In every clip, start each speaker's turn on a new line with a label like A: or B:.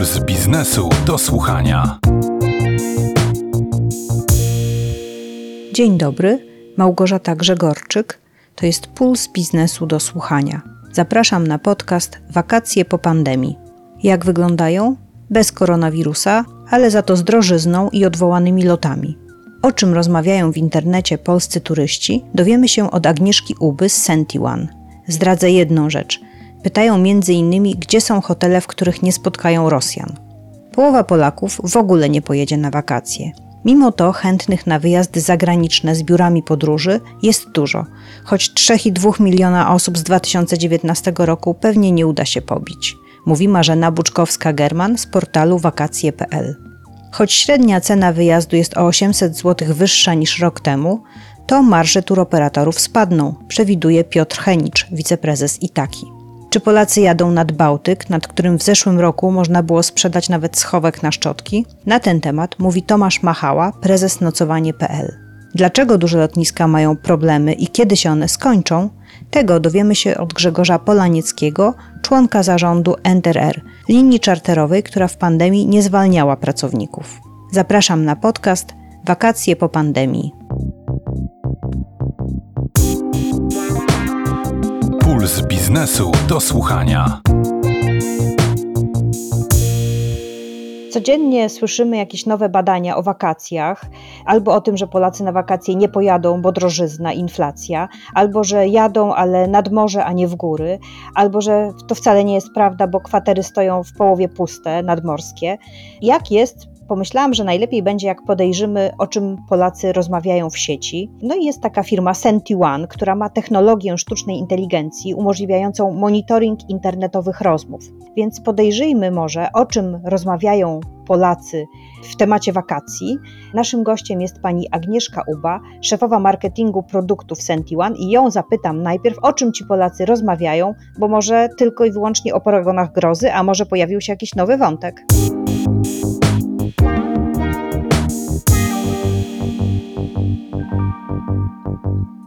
A: Puls biznesu do słuchania.
B: Dzień dobry, Małgorzata Grzegorczyk. To jest Puls biznesu do słuchania. Zapraszam na podcast Wakacje po pandemii. Jak wyglądają? Bez koronawirusa, ale za to z drożyzną i odwołanymi lotami. O czym rozmawiają w internecie polscy turyści, dowiemy się od Agnieszki Uby z Sentiwan. Zdradzę jedną rzecz. Pytają innymi, gdzie są hotele, w których nie spotkają Rosjan. Połowa Polaków w ogóle nie pojedzie na wakacje. Mimo to chętnych na wyjazdy zagraniczne z biurami podróży jest dużo, choć 3,2 miliona osób z 2019 roku pewnie nie uda się pobić, mówi Marzena Buczkowska-German z portalu wakacje.pl. Choć średnia cena wyjazdu jest o 800 zł wyższa niż rok temu, to marże turoperatorów spadną, przewiduje Piotr Henicz, wiceprezes Itaki. Czy Polacy jadą nad Bałtyk, nad którym w zeszłym roku można było sprzedać nawet schowek na szczotki? Na ten temat mówi Tomasz Machała, prezes nocowanie.pl. Dlaczego duże lotniska mają problemy i kiedy się one skończą? Tego dowiemy się od Grzegorza Polanieckiego, członka zarządu Enter linii czarterowej, która w pandemii nie zwalniała pracowników. Zapraszam na podcast Wakacje po pandemii.
A: Puls biznesu do słuchania.
B: Codziennie słyszymy jakieś nowe badania o wakacjach, albo o tym, że Polacy na wakacje nie pojadą, bo drożyzna, inflacja, albo że jadą, ale nad morze, a nie w góry, albo że to wcale nie jest prawda, bo kwatery stoją w połowie puste, nadmorskie. Jak jest pomyślałam, że najlepiej będzie, jak podejrzymy, o czym Polacy rozmawiają w sieci. No i jest taka firma SentiOne, która ma technologię sztucznej inteligencji umożliwiającą monitoring internetowych rozmów. Więc podejrzyjmy może, o czym rozmawiają Polacy w temacie wakacji. Naszym gościem jest pani Agnieszka Uba, szefowa marketingu produktów SentiOne i ją zapytam najpierw, o czym ci Polacy rozmawiają, bo może tylko i wyłącznie o paragonach grozy, a może pojawił się jakiś nowy wątek.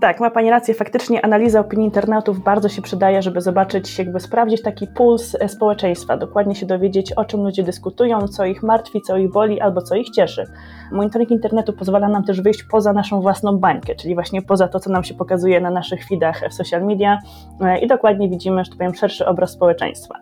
C: Tak, ma Pani rację. Faktycznie analiza opinii internautów bardzo się przydaje, żeby zobaczyć, jakby sprawdzić taki puls e, społeczeństwa, dokładnie się dowiedzieć, o czym ludzie dyskutują, co ich martwi, co ich boli albo co ich cieszy. Monitoring internetu pozwala nam też wyjść poza naszą własną bańkę, czyli właśnie poza to, co nam się pokazuje na naszych feedach w social media e, i dokładnie widzimy, że to powiem, szerszy obraz społeczeństwa.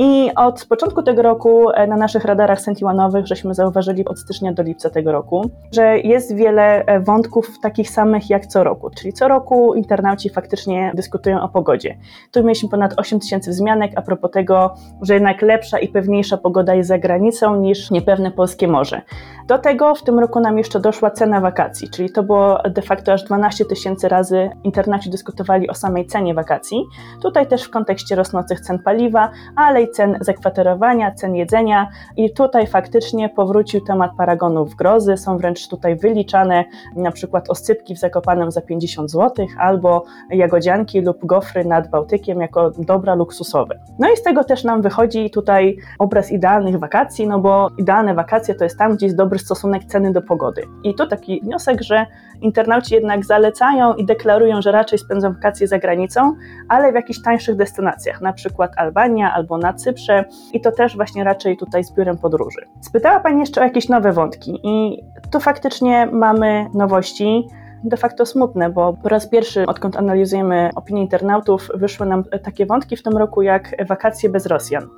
C: I od początku tego roku e, na naszych radarach sentiłanowych żeśmy zauważyli od stycznia do lipca tego roku, że jest wiele e, wątków takich samych jak co roku, czyli co roku internauci faktycznie dyskutują o pogodzie. Tu mieliśmy ponad 8 tysięcy wzmianek a propos tego, że jednak lepsza i pewniejsza pogoda jest za granicą niż niepewne polskie morze. Do tego w tym roku nam jeszcze doszła cena wakacji, czyli to było de facto aż 12 tysięcy razy internauci dyskutowali o samej cenie wakacji. Tutaj też w kontekście rosnących cen paliwa, ale i cen zakwaterowania, cen jedzenia i tutaj faktycznie powrócił temat paragonów grozy, są wręcz tutaj wyliczane na przykład oscypki w Zakopanem za 50 zł albo jagodzianki lub gofry nad Bałtykiem jako dobra luksusowe. No i z tego też nam wychodzi tutaj obraz idealnych wakacji, no bo idealne wakacje to jest tam, gdzie jest dobry stosunek ceny do pogody. I tu taki wniosek, że internauci jednak zalecają i deklarują, że raczej spędzą wakacje za granicą, ale w jakichś tańszych destynacjach, na przykład Albania albo na Cyprze i to też właśnie raczej tutaj z biurem podróży. Spytała Pani jeszcze o jakieś nowe wątki i tu faktycznie mamy nowości de facto smutne, bo po raz pierwszy, odkąd analizujemy opinię internautów, wyszły nam takie wątki w tym roku jak wakacje bez Rosjan.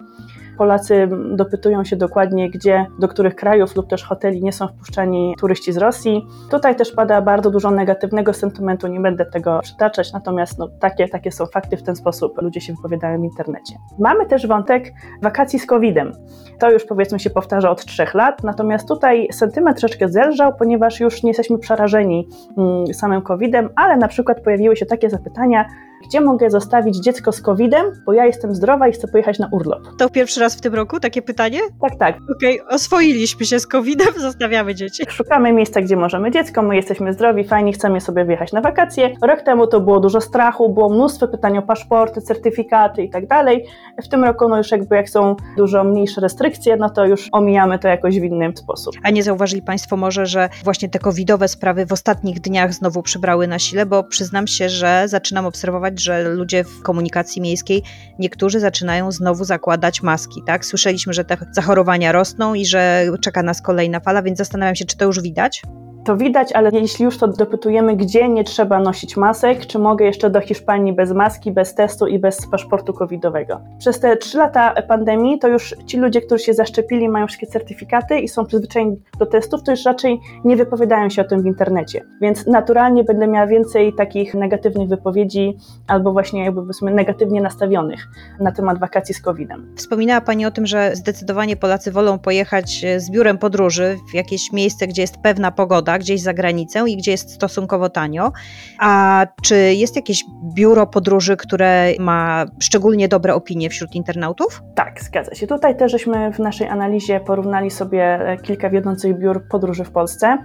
C: Polacy dopytują się dokładnie, gdzie, do których krajów lub też hoteli nie są wpuszczani turyści z Rosji. Tutaj też pada bardzo dużo negatywnego sentymentu, nie będę tego przytaczać, natomiast no, takie, takie są fakty, w ten sposób ludzie się wypowiadają w internecie. Mamy też wątek wakacji z COVID-em. To już powiedzmy się powtarza od trzech lat, natomiast tutaj sentyment troszeczkę zelżał, ponieważ już nie jesteśmy przerażeni mm, samym COVID-em, ale na przykład pojawiły się takie zapytania, gdzie mogę zostawić dziecko z COVID-em, bo ja jestem zdrowa i chcę pojechać na urlop.
B: To pierwszy raz w tym roku takie pytanie?
C: Tak, tak.
B: Okej, okay, oswoiliśmy się z COVID-em, zostawiamy dzieci.
C: Szukamy miejsca, gdzie możemy dziecko, my jesteśmy zdrowi, fajnie, chcemy sobie wyjechać na wakacje. Rok temu to było dużo strachu, było mnóstwo pytań o paszporty, certyfikaty i tak dalej. W tym roku no już jakby jak są dużo mniejsze restrykcje, no to już omijamy to jakoś w inny sposób.
B: A nie zauważyli Państwo może, że właśnie te covidowe sprawy w ostatnich dniach znowu przybrały na sile, bo przyznam się, że zaczynam obserwować że ludzie w komunikacji miejskiej, niektórzy zaczynają znowu zakładać maski, tak? Słyszeliśmy, że te zachorowania rosną i że czeka nas kolejna fala, więc zastanawiam się, czy to już widać?
C: To widać, ale jeśli już to dopytujemy, gdzie nie trzeba nosić masek, czy mogę jeszcze do Hiszpanii bez maski, bez testu i bez paszportu covidowego. Przez te trzy lata pandemii to już ci ludzie, którzy się zaszczepili, mają wszystkie certyfikaty i są przyzwyczajeni do testów, to już raczej nie wypowiadają się o tym w internecie. Więc naturalnie będę miała więcej takich negatywnych wypowiedzi albo właśnie jakby powiedzmy negatywnie nastawionych na temat wakacji z covidem.
B: Wspominała Pani o tym, że zdecydowanie Polacy wolą pojechać z biurem podróży w jakieś miejsce, gdzie jest pewna pogoda, gdzieś za granicę i gdzie jest stosunkowo tanio. A czy jest jakieś biuro podróży, które ma szczególnie dobre opinie wśród internautów?
C: Tak, zgadza się. Tutaj też żeśmy w naszej analizie porównali sobie kilka wiodących biur podróży w Polsce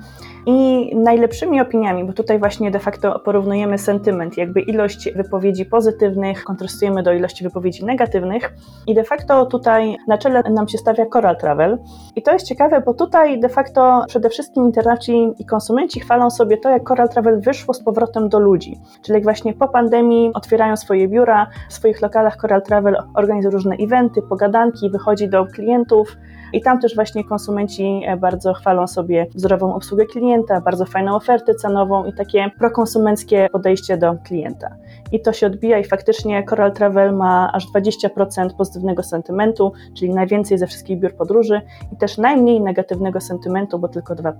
C: i najlepszymi opiniami, bo tutaj właśnie de facto porównujemy sentyment, jakby ilość wypowiedzi pozytywnych kontrastujemy do ilości wypowiedzi negatywnych i de facto tutaj na czele nam się stawia Coral Travel i to jest ciekawe, bo tutaj de facto przede wszystkim internaci i konsumenci chwalą sobie to, jak Coral Travel wyszło z powrotem do ludzi, czyli jak właśnie po pandemii otwierają swoje biura, w swoich lokalach Coral Travel organizuje różne eventy, pogadanki, wychodzi do klientów, i tam też właśnie konsumenci e, bardzo chwalą sobie wzorową obsługę klienta, bardzo fajną ofertę cenową i takie prokonsumenckie podejście do klienta. I to się odbija i faktycznie Coral Travel ma aż 20% pozytywnego sentymentu, czyli najwięcej ze wszystkich biur podróży i też najmniej negatywnego sentymentu, bo tylko 2%.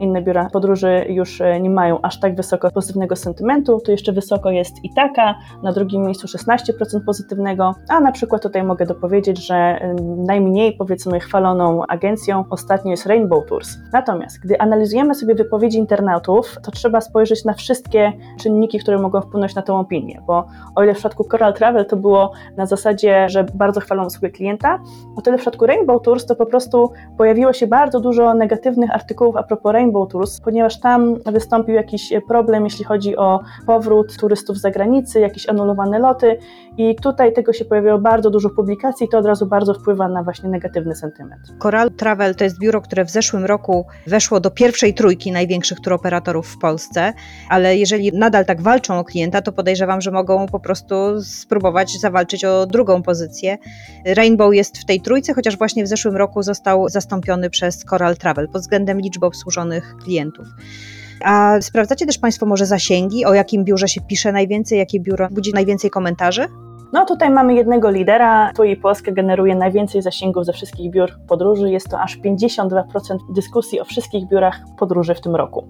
C: Inne biura podróży już e, nie mają aż tak wysoko pozytywnego sentymentu, tu jeszcze wysoko jest Itaka, na drugim miejscu 16% pozytywnego, a na przykład tutaj mogę dopowiedzieć, że najmniej powiedzmy powiedzmy chwaloną agencją ostatnio jest Rainbow Tours. Natomiast gdy analizujemy sobie wypowiedzi internautów, to trzeba spojrzeć na wszystkie czynniki, które mogą wpłynąć na tę opinię, bo o ile w przypadku Coral Travel to było na zasadzie, że bardzo chwalą usługę klienta, o tyle w przypadku Rainbow Tours to po prostu pojawiło się bardzo dużo negatywnych artykułów a propos Rainbow Tours, ponieważ tam wystąpił jakiś problem, jeśli chodzi o powrót turystów z zagranicy, jakieś anulowane loty i tutaj tego się pojawiło bardzo dużo publikacji i to od razu bardzo wpływa na właśnie negatywny sentyment.
B: Coral Travel to jest biuro, które w zeszłym roku weszło do pierwszej trójki największych turoperatorów w Polsce, ale jeżeli nadal tak walczą o klienta, to podejrzewam, że mogą po prostu spróbować zawalczyć o drugą pozycję. Rainbow jest w tej trójce, chociaż właśnie w zeszłym roku został zastąpiony przez Coral Travel pod względem liczby obsłużonych klientów. A sprawdzacie też Państwo może zasięgi, o jakim biurze się pisze najwięcej, jakie biuro budzi najwięcej komentarzy?
C: No tutaj mamy jednego lidera, i Polska generuje najwięcej zasięgów ze wszystkich biur podróży. Jest to aż 52% dyskusji o wszystkich biurach podróży w tym roku.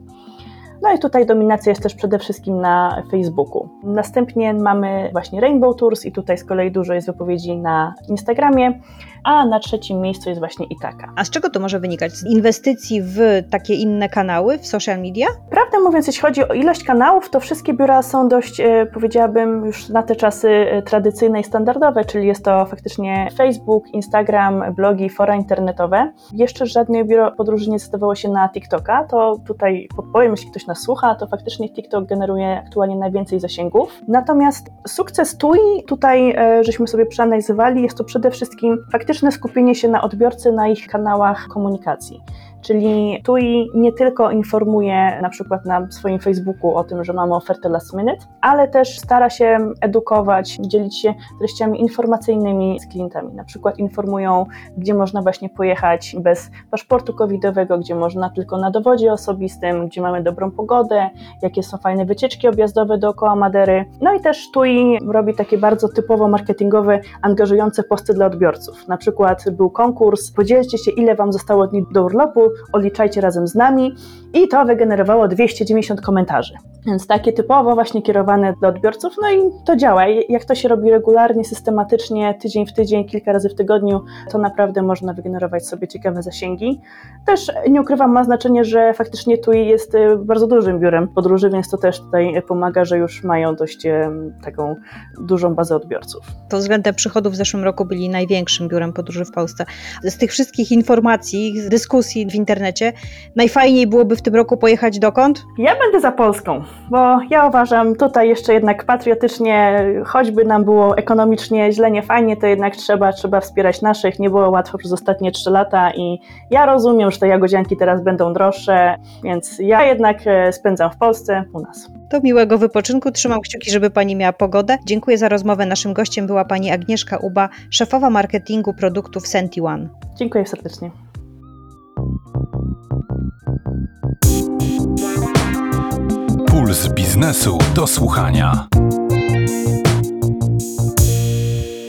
C: No i tutaj dominacja jest też przede wszystkim na Facebooku. Następnie mamy właśnie Rainbow Tours i tutaj z kolei dużo jest wypowiedzi na Instagramie a na trzecim miejscu jest właśnie Itaka.
B: A z czego to może wynikać? Z inwestycji w takie inne kanały, w social media?
C: Prawdę mówiąc, jeśli chodzi o ilość kanałów, to wszystkie biura są dość, e, powiedziałabym, już na te czasy e, tradycyjne i standardowe, czyli jest to faktycznie Facebook, Instagram, blogi, fora internetowe. Jeszcze żadne biuro podróży nie zdecydowało się na TikToka, to tutaj podpowiem, jeśli ktoś nas słucha, to faktycznie TikTok generuje aktualnie najwięcej zasięgów. Natomiast sukces TUI, tutaj e, żeśmy sobie przeanalizowali, jest to przede wszystkim faktycznie faktyczne skupienie się na odbiorcy na ich kanałach komunikacji. Czyli TUI nie tylko informuje na przykład na swoim Facebooku o tym, że mamy ofertę last minute, ale też stara się edukować, dzielić się treściami informacyjnymi z klientami. Na przykład informują, gdzie można właśnie pojechać bez paszportu covidowego, gdzie można tylko na dowodzie osobistym, gdzie mamy dobrą pogodę, jakie są fajne wycieczki objazdowe dookoła Madery. No i też TUI robi takie bardzo typowo marketingowe, angażujące posty dla odbiorców. Na przykład był konkurs, podzielcie się ile Wam zostało dni do urlopu, odliczajcie razem z nami i to wygenerowało 290 komentarzy. Więc takie typowo właśnie kierowane dla odbiorców, no i to działa. Jak to się robi regularnie, systematycznie, tydzień w tydzień, kilka razy w tygodniu, to naprawdę można wygenerować sobie ciekawe zasięgi. Też nie ukrywam, ma znaczenie, że faktycznie TUI jest y, bardzo dużym biurem podróży, więc to też tutaj pomaga, że już mają dość y, taką dużą bazę odbiorców.
B: Pod względem przychodów w zeszłym roku byli największym biurem podróży w Polsce. Z tych wszystkich informacji, dyskusji w internecie, najfajniej byłoby w w tym roku pojechać dokąd?
C: Ja będę za Polską, bo ja uważam tutaj jeszcze jednak patriotycznie, choćby nam było ekonomicznie źle, nie fajnie, to jednak trzeba, trzeba wspierać naszych. Nie było łatwo przez ostatnie trzy lata i ja rozumiem, że te jagodzianki teraz będą droższe, więc ja jednak e, spędzam w Polsce, u nas.
B: To miłego wypoczynku. Trzymam kciuki, żeby Pani miała pogodę. Dziękuję za rozmowę. Naszym gościem była Pani Agnieszka Uba, szefowa marketingu produktów Senti One.
C: Dziękuję serdecznie.
A: Puls biznesu do słuchania.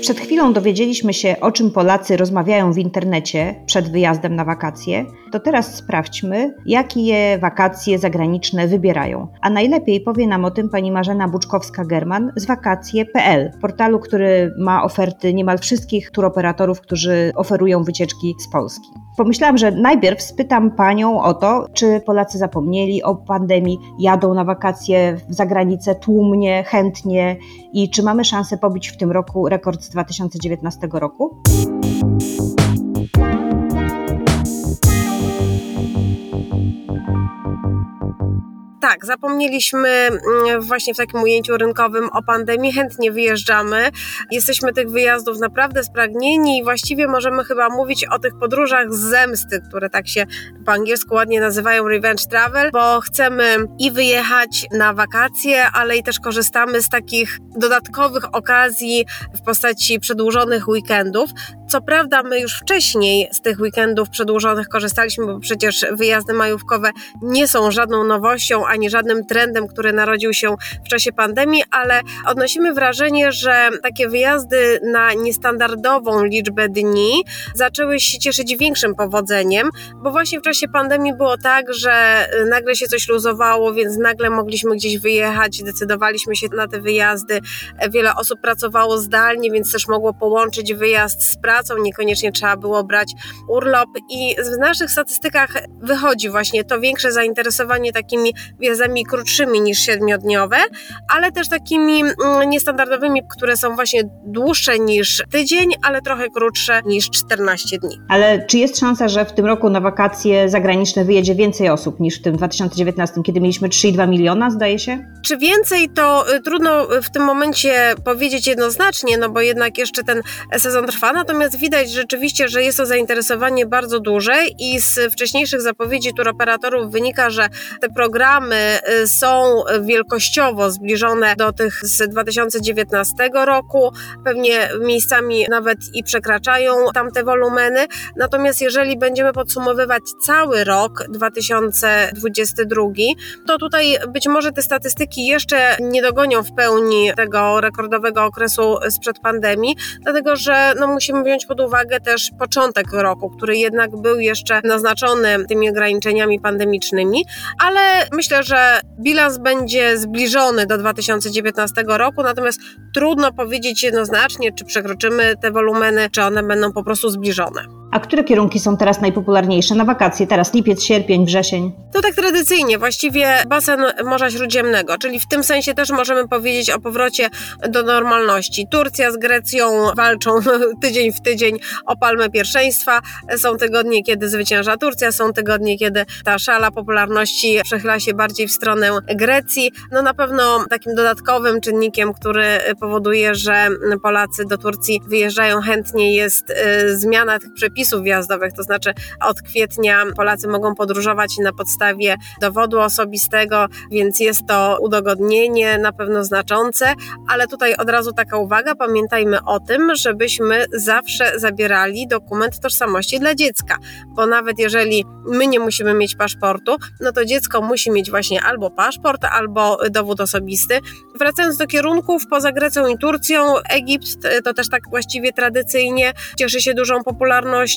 B: Przed chwilą dowiedzieliśmy się, o czym Polacy rozmawiają w internecie przed wyjazdem na wakacje. To teraz sprawdźmy, jakie wakacje zagraniczne wybierają. A najlepiej powie nam o tym pani Marzena Buczkowska-German z wakacje.pl, portalu, który ma oferty niemal wszystkich turoperatorów, którzy oferują wycieczki z Polski. Pomyślałam, że najpierw spytam panią o to, czy Polacy zapomnieli o pandemii, jadą na wakacje za granicę tłumnie, chętnie i czy mamy szansę pobić w tym roku rekord z 2019 roku?
D: Tak, zapomnieliśmy mm, właśnie w takim ujęciu rynkowym o pandemii, chętnie wyjeżdżamy. Jesteśmy tych wyjazdów naprawdę spragnieni i właściwie możemy chyba mówić o tych podróżach z zemsty, które tak się po angielsku ładnie nazywają revenge travel, bo chcemy i wyjechać na wakacje, ale i też korzystamy z takich dodatkowych okazji w postaci przedłużonych weekendów. Co prawda, my już wcześniej z tych weekendów przedłużonych korzystaliśmy, bo przecież wyjazdy majówkowe nie są żadną nowością ani żadnym trendem, który narodził się w czasie pandemii, ale odnosimy wrażenie, że takie wyjazdy na niestandardową liczbę dni zaczęły się cieszyć większym powodzeniem, bo właśnie w czasie pandemii było tak, że nagle się coś luzowało, więc nagle mogliśmy gdzieś wyjechać, decydowaliśmy się na te wyjazdy. Wiele osób pracowało zdalnie, więc też mogło połączyć wyjazd z pracą, niekoniecznie trzeba było brać urlop i w naszych statystykach wychodzi właśnie to większe zainteresowanie takimi wjazdami krótszymi niż siedmiodniowe, ale też takimi mm, niestandardowymi, które są właśnie dłuższe niż tydzień, ale trochę krótsze niż 14 dni.
B: Ale czy jest szansa, że w tym roku na wakacje zagraniczne wyjedzie więcej osób niż w tym 2019, kiedy mieliśmy 3,2 miliona, zdaje się?
D: Czy więcej, to y, trudno w tym momencie powiedzieć jednoznacznie, no bo jednak jeszcze ten sezon trwa, natomiast widać rzeczywiście, że jest to zainteresowanie bardzo duże i z wcześniejszych zapowiedzi turoperatorów wynika, że te programy y, są wielkościowo zbliżone do tych z 2019 roku, pewnie miejscami nawet i przekraczają tamte wolumeny, natomiast jeżeli będziemy podsumowywać cały rok 2022, to tutaj być może te statystyki jeszcze nie dogonią w pełni tego rekordowego okresu sprzed pandemii, dlatego że no, musimy wziąć pod uwagę też początek roku, który jednak był jeszcze naznaczony tymi ograniczeniami pandemicznymi, ale myślę, że bilans będzie zbliżony do 2019 roku, natomiast trudno powiedzieć jednoznacznie, czy przekroczymy te wolumeny, czy one będą po prostu zbliżone.
B: A które kierunki są teraz najpopularniejsze na wakacje? Teraz lipiec, sierpień, wrzesień?
D: To tak tradycyjnie, właściwie basen Morza Śródziemnego, czyli w tym sensie też możemy powiedzieć o powrocie do normalności. Turcja z Grecją walczą tydzień w tydzień o palmę pierwszeństwa. Są tygodnie, kiedy zwycięża Turcja, są tygodnie, kiedy ta szala popularności przechyla się bardziej w stronę Grecji. No na pewno takim dodatkowym czynnikiem, który powoduje, że Polacy do Turcji wyjeżdżają chętnie jest y, zmiana tych przepisów przepisów wjazdowych, to znaczy od kwietnia Polacy mogą podróżować na podstawie dowodu osobistego, więc jest to udogodnienie na pewno znaczące, ale tutaj od razu taka uwaga, pamiętajmy o tym, żebyśmy zawsze zabierali dokument tożsamości dla dziecka, bo nawet jeżeli my nie musimy mieć paszportu, no to dziecko musi mieć właśnie albo paszport, albo dowód osobisty. Wracając do kierunków, poza Grecją i Turcją, Egipt to też tak właściwie tradycyjnie cieszy się dużą popularnością,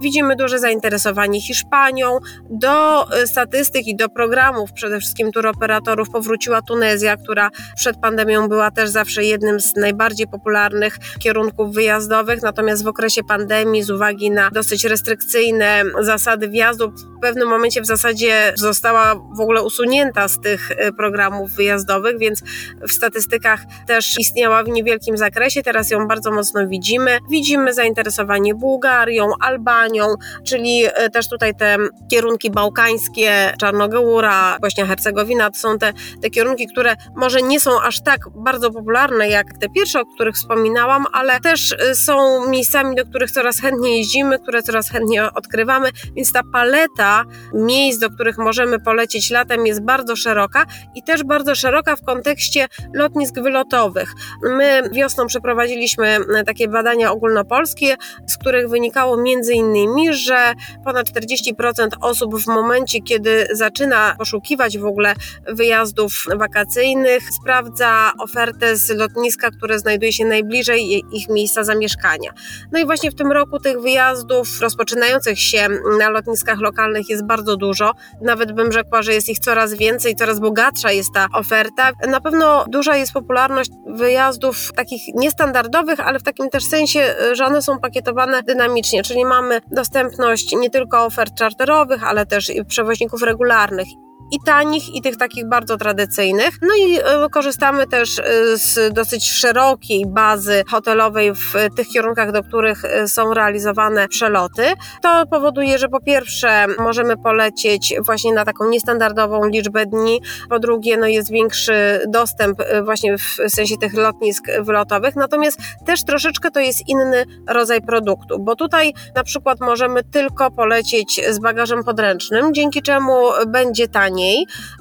D: Widzimy duże zainteresowanie Hiszpanią. Do y, statystyk i do programów przede wszystkim turoperatorów powróciła Tunezja, która przed pandemią była też zawsze jednym z najbardziej popularnych kierunków wyjazdowych. Natomiast w okresie pandemii, z uwagi na dosyć restrykcyjne zasady wjazdu, w pewnym momencie w zasadzie została w ogóle usunięta z tych y, programów wyjazdowych, więc w statystykach też istniała w niewielkim zakresie. Teraz ją bardzo mocno widzimy. Widzimy zainteresowanie Bułgarią, Albanią, czyli e, też tutaj te kierunki bałkańskie, Czarnogóra, Bośnia Hercegowina, to są te, te kierunki, które może nie są aż tak bardzo popularne jak te pierwsze, o których wspominałam, ale też e, są miejscami, do których coraz chętniej jeździmy, które coraz chętniej odkrywamy, więc ta paleta miejsc, do których możemy polecieć latem jest bardzo szeroka i też bardzo szeroka w kontekście lotnisk wylotowych. My wiosną przeprowadziliśmy takie badania ogólnopolskie, z których wynikało między innymi, że ponad 40% osób w momencie, kiedy zaczyna poszukiwać w ogóle wyjazdów wakacyjnych, sprawdza ofertę z lotniska, które znajduje się najbliżej ich miejsca zamieszkania. No i właśnie w tym roku tych wyjazdów rozpoczynających się na lotniskach lokalnych jest bardzo dużo. Nawet bym rzekła, że jest ich coraz więcej, coraz bogatsza jest ta oferta. Na pewno duża jest popularność wyjazdów takich niestandardowych, ale w takim też sensie, że one są pakietowane dynamicznie, czyli mamy dostępność nie tylko ofert czarterowych, ale też przewoźników regularnych i tanich, i tych takich bardzo tradycyjnych. No i e, korzystamy też e, z dosyć szerokiej bazy hotelowej w tych kierunkach, do których e, są realizowane przeloty. To powoduje, że po pierwsze możemy polecieć właśnie na taką niestandardową liczbę dni, po drugie no jest większy dostęp właśnie w sensie tych lotnisk wylotowych, natomiast też troszeczkę to jest inny rodzaj produktu, bo tutaj na przykład możemy tylko polecieć z bagażem podręcznym, dzięki czemu będzie taniej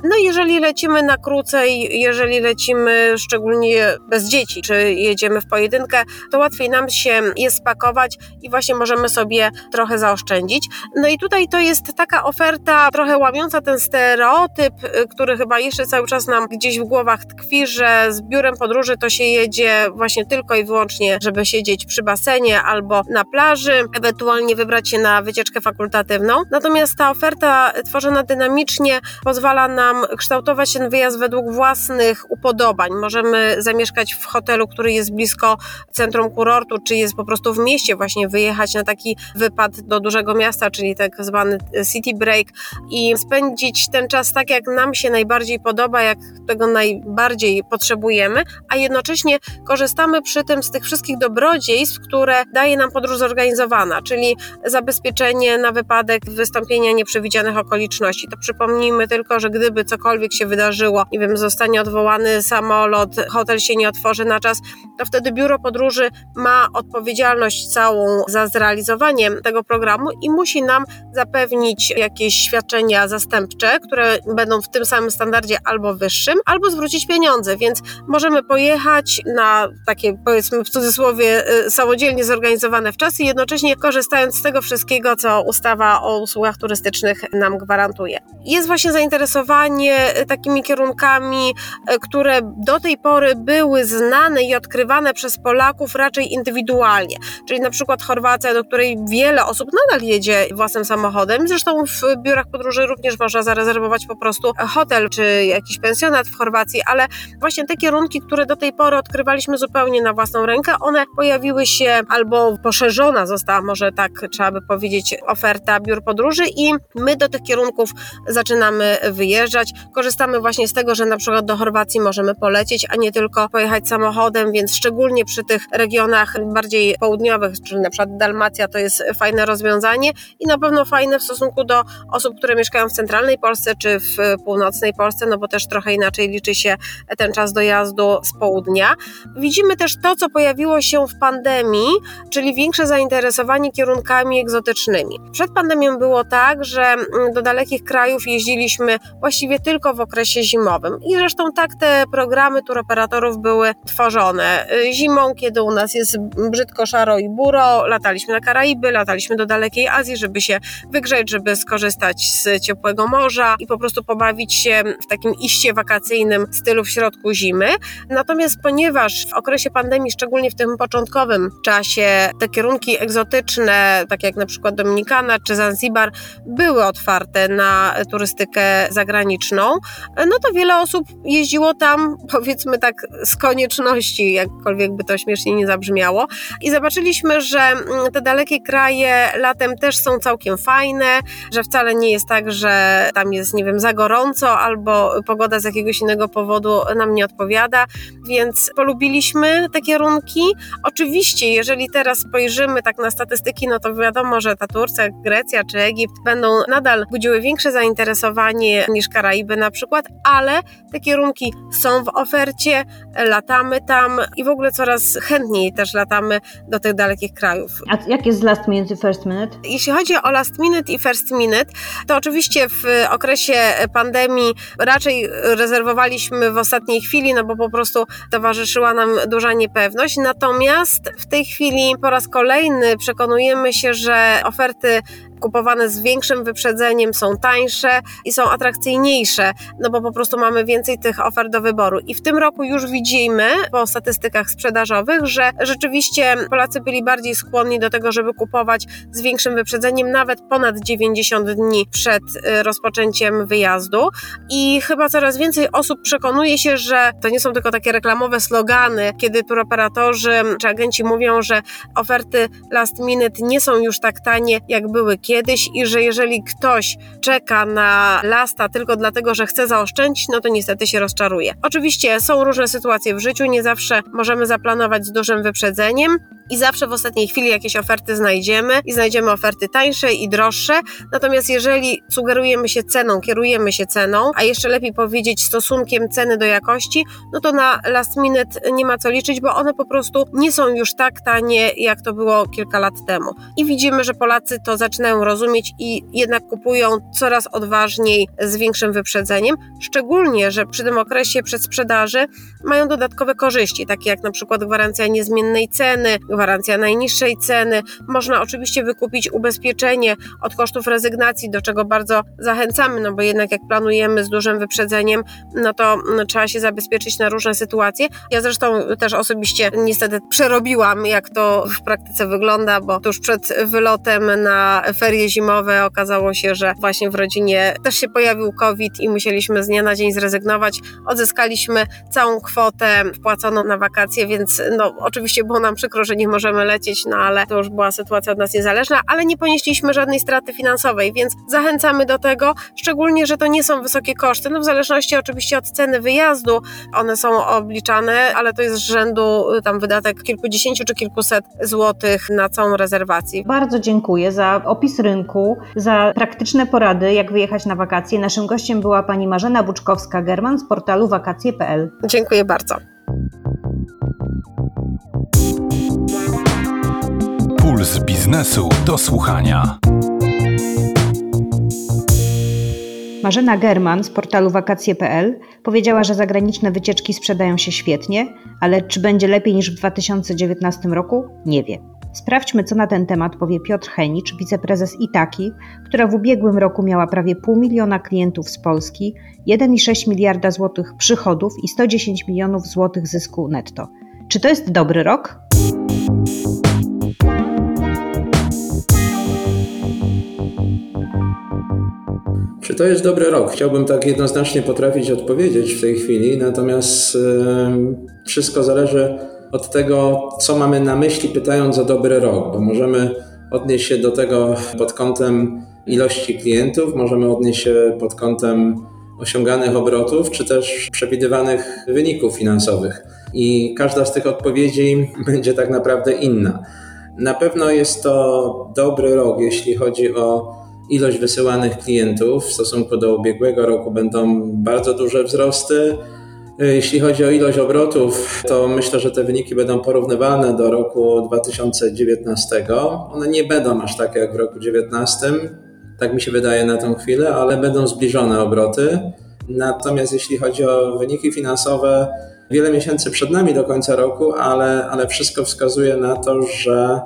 D: No jeżeli lecimy na krócej, jeżeli lecimy szczególnie bez dzieci, czy jedziemy w pojedynkę, to łatwiej nam się je spakować i właśnie możemy sobie trochę zaoszczędzić. No i tutaj to jest taka oferta trochę łamiąca ten stereotyp, który chyba jeszcze cały czas nam gdzieś w głowach tkwi, że z biurem podróży to się jedzie właśnie tylko i wyłącznie, żeby siedzieć przy basenie albo na plaży, ewentualnie wybrać się na wycieczkę fakultatywną. Natomiast ta oferta tworzona dynamicznie pozwala nam kształtować ten wyjazd według własnych upodobań. Możemy zamieszkać w hotelu, który jest blisko centrum kurortu, czy jest po prostu w mieście, właśnie wyjechać na taki wypad do dużego miasta, czyli tak zwany city break i spędzić ten czas tak, jak nam się najbardziej podoba, jak tego najbardziej potrzebujemy, a jednocześnie korzystamy przy tym z tych wszystkich dobrodziejstw, które daje nam podróż zorganizowana, czyli zabezpieczenie na wypadek wystąpienia nieprzewidzianych okoliczności. To przypomnijmy tylko, tylko, że gdyby cokolwiek się wydarzyło, nie wiem, zostanie odwołany samolot, hotel się nie otworzy na czas, to wtedy biuro podróży ma odpowiedzialność całą za zrealizowanie tego programu i musi nam zapewnić jakieś świadczenia zastępcze, które będą w tym samym standardzie albo wyższym, albo zwrócić pieniądze, więc możemy pojechać na takie, powiedzmy w cudzysłowie, y, samodzielnie zorganizowane w czasy, jednocześnie korzystając z tego wszystkiego, co ustawa o usługach turystycznych nam gwarantuje. Jest właśnie zainteresowanie e, takimi kierunkami, e, które do tej pory były znane i odkrywane przez Polaków raczej indywidualnie. Czyli na przykład Chorwacja, do której wiele osób nadal jedzie własnym samochodem. Zresztą w biurach podróży również można zarezerwować po prostu hotel czy jakiś pensjonat w Chorwacji, ale właśnie te kierunki, które do tej pory odkrywaliśmy zupełnie na własną rękę, one pojawiły się albo poszerzona została, może tak trzeba by powiedzieć, oferta biur podróży i my do tych kierunków zaczynamy wyjeżdżać. Korzystamy właśnie z tego, że na przykład do Chorwacji możemy polecieć, a nie tylko pojechać samochodem, więc szczególnie przy tych regionach bardziej południowych, czyli na przykład Dalmacja to jest fajne rozwiązanie i na pewno fajne w stosunku do osób, które mieszkają w centralnej Polsce czy w północnej Polsce, no bo też trochę inaczej liczy się ten czas dojazdu z południa. Widzimy też to, co pojawiło się w pandemii, czyli większe zainteresowanie kierunkami egzotycznymi. Przed pandemią było tak, że do dalekich krajów jeździliśmy właściwie tylko w okresie zimowym. I zresztą tak te programy turoperatorów były tworzone. Zimą, kiedy u nas jest brzydko, szaro i buro, lataliśmy na Karaiby, lataliśmy do dalekiej Azji, żeby się wygrzeć, żeby skorzystać z ciepłego morza i po prostu pobawić się w takim iście wakacyjnym stylu w środku zimy. Natomiast ponieważ w okresie pandemii, szczególnie w tym początkowym czasie, te kierunki egzotyczne, tak jak na przykład Dominikana czy Zanzibar, były otwarte na turystykę zagraniczną, no to wiele osób jeździło tam, powiedzmy tak, z konieczności, jakkolwiek by to śmiesznie nie zabrzmiało. I zobaczyliśmy, że mm, te dalekie kraje latem też są całkiem fajne, że wcale nie jest tak, że tam jest, nie wiem, za gorąco albo pogoda z jakiegoś innego powodu nam nie odpowiada, więc polubiliśmy te kierunki. Oczywiście, jeżeli teraz spojrzymy tak na statystyki, no to wiadomo, że ta Turcja, Grecja czy Egipt będą nadal budziły większe zainteresowanie niż Karaiby na przykład, ale te kierunki są w ofercie, latamy tam i w ogóle coraz chętniej też latamy do tych dalekich krajów.
B: A jak jest last minute i first minute?
D: Jeśli chodzi o last minute i first minute, to oczywiście w okresie pandemii raczej rezerwowaliśmy w ostatniej chwili, no bo po prostu towarzyszyła nam duża niepewność. Natomiast w tej chwili po raz kolejny przekonujemy się, że oferty kupowane z większym wyprzedzeniem, są tańsze i są atrakcyjniejsze, no bo po prostu mamy więcej tych ofert do wyboru. I w tym roku już widzimy po statystykach sprzedażowych, że rzeczywiście Polacy byli bardziej skłonni do tego, żeby kupować z większym wyprzedzeniem, nawet ponad 90 dni przed y, rozpoczęciem wyjazdu. I chyba coraz więcej osób przekonuje się, że to nie są tylko takie reklamowe slogany, kiedy turoperatorzy czy agenci mówią, że oferty last minute nie są już tak tanie, jak były kiedyś kiedyś i że jeżeli ktoś czeka na lasta tylko dlatego, że chce zaoszczędzić, no to niestety się rozczaruje. Oczywiście są różne sytuacje w życiu, nie zawsze możemy zaplanować z dużym wyprzedzeniem i zawsze w ostatniej chwili jakieś oferty znajdziemy i znajdziemy oferty tańsze i droższe. Natomiast jeżeli sugerujemy się ceną, kierujemy się ceną, a jeszcze lepiej powiedzieć stosunkiem ceny do jakości, no to na last minute nie ma co liczyć, bo one po prostu nie są już tak tanie, jak to było kilka lat temu. I widzimy, że Polacy to zaczynają rozumieć i jednak kupują coraz odważniej z większym wyprzedzeniem, szczególnie, że przy tym okresie przedsprzedaży mają dodatkowe korzyści, takie jak na przykład gwarancja niezmiennej ceny, gwarancja najniższej ceny. Można oczywiście wykupić ubezpieczenie od kosztów rezygnacji, do czego bardzo zachęcamy, no bo jednak jak planujemy z dużym wyprzedzeniem, no to no, trzeba się zabezpieczyć na różne sytuacje. Ja zresztą też osobiście niestety przerobiłam, jak to w praktyce wygląda, bo tuż przed wylotem na ferie zimowe okazało się, że właśnie w rodzinie też się pojawił COVID i musieliśmy z dnia na dzień zrezygnować. Odzyskaliśmy całą kwotę wpłaconą na wakacje, więc no oczywiście było nam przykro, że nie możemy lecieć, no ale to już była sytuacja od nas niezależna, ale nie ponieśliśmy żadnej straty finansowej, więc zachęcamy do tego, szczególnie, że to nie są wysokie koszty, no w zależności oczywiście od ceny wyjazdu, one są obliczane, ale to jest z rzędu y, tam wydatek kilkudziesięciu czy kilkuset złotych na całą rezerwację.
B: Bardzo dziękuję za opis rynku, za praktyczne porady, jak wyjechać na wakacje. Naszym gościem była pani Marzena Buczkowska-German z portalu wakacje.pl.
D: Dziękuję bardzo.
A: Puls biznesu do słuchania.
B: Marzena German z portalu wakacje.pl powiedziała, że zagraniczne wycieczki sprzedają się świetnie, ale czy będzie lepiej niż w 2019 roku? Nie wie. Sprawdźmy, co na ten temat powie Piotr Henicz, wiceprezes Itaki, która w ubiegłym roku miała prawie pół miliona klientów z Polski, 1,6 miliarda złotych przychodów i 110 milionów złotych zysku netto. Czy to jest dobry rok?
E: Czy to jest dobry rok? Chciałbym tak jednoznacznie potrafić odpowiedzieć w tej chwili, natomiast wszystko zależy od tego, co mamy na myśli, pytając o dobry rok, bo możemy odnieść się do tego pod kątem ilości klientów, możemy odnieść się pod kątem osiąganych obrotów, czy też przewidywanych wyników finansowych. I każda z tych odpowiedzi będzie tak naprawdę inna. Na pewno jest to dobry rok, jeśli chodzi o ilość wysyłanych klientów. W stosunku do ubiegłego roku będą bardzo duże wzrosty. Jeśli chodzi o ilość obrotów, to myślę, że te wyniki będą porównywalne do roku 2019. One nie będą aż takie jak w roku 2019, tak mi się wydaje na tą chwilę, ale będą zbliżone obroty. Natomiast jeśli chodzi o wyniki finansowe, wiele miesięcy przed nami do końca roku, ale, ale wszystko wskazuje na to, że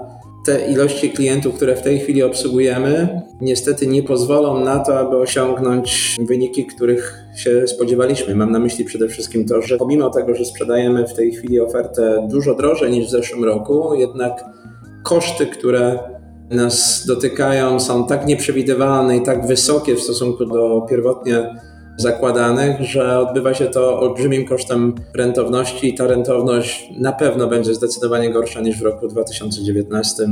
E: te ilości klientów, które w tej chwili obsługujemy, niestety nie pozwolą na to, aby osiągnąć wyniki, których się spodziewaliśmy. Mam na myśli przede wszystkim to, że pomimo tego, że sprzedajemy w tej chwili ofertę dużo drożej niż w zeszłym roku, jednak koszty, które nas dotykają, są tak nieprzewidywalne i tak wysokie w stosunku do pierwotnie zakładanych, że odbywa się to olbrzymim kosztem rentowności i ta rentowność na pewno będzie zdecydowanie gorsza niż w roku 2019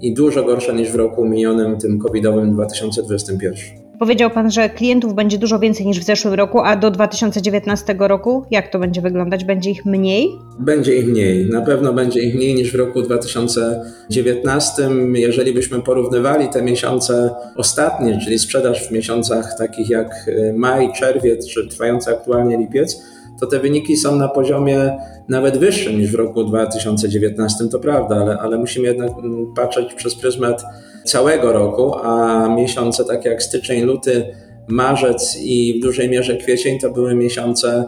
E: i dużo gorsza niż w roku minionym, tym covidowym 2021.
B: Powiedział Pan, że klientów będzie dużo więcej niż w zeszłym roku, a do 2019 roku jak to będzie wyglądać? Będzie ich mniej?
E: Będzie ich mniej. Na pewno będzie ich mniej niż w roku 2019. Jeżeli byśmy porównywali te miesiące ostatnie, czyli sprzedaż w miesiącach takich jak e, maj, czerwiec czy trwający aktualnie lipiec, to te wyniki są na poziomie nawet wyższym niż w roku 2019, to prawda, ale, ale musimy jednak mm, patrzeć przez pryzmat całego roku, a miesiące takie jak styczeń, luty, marzec i w dużej mierze kwiecień to były miesiące,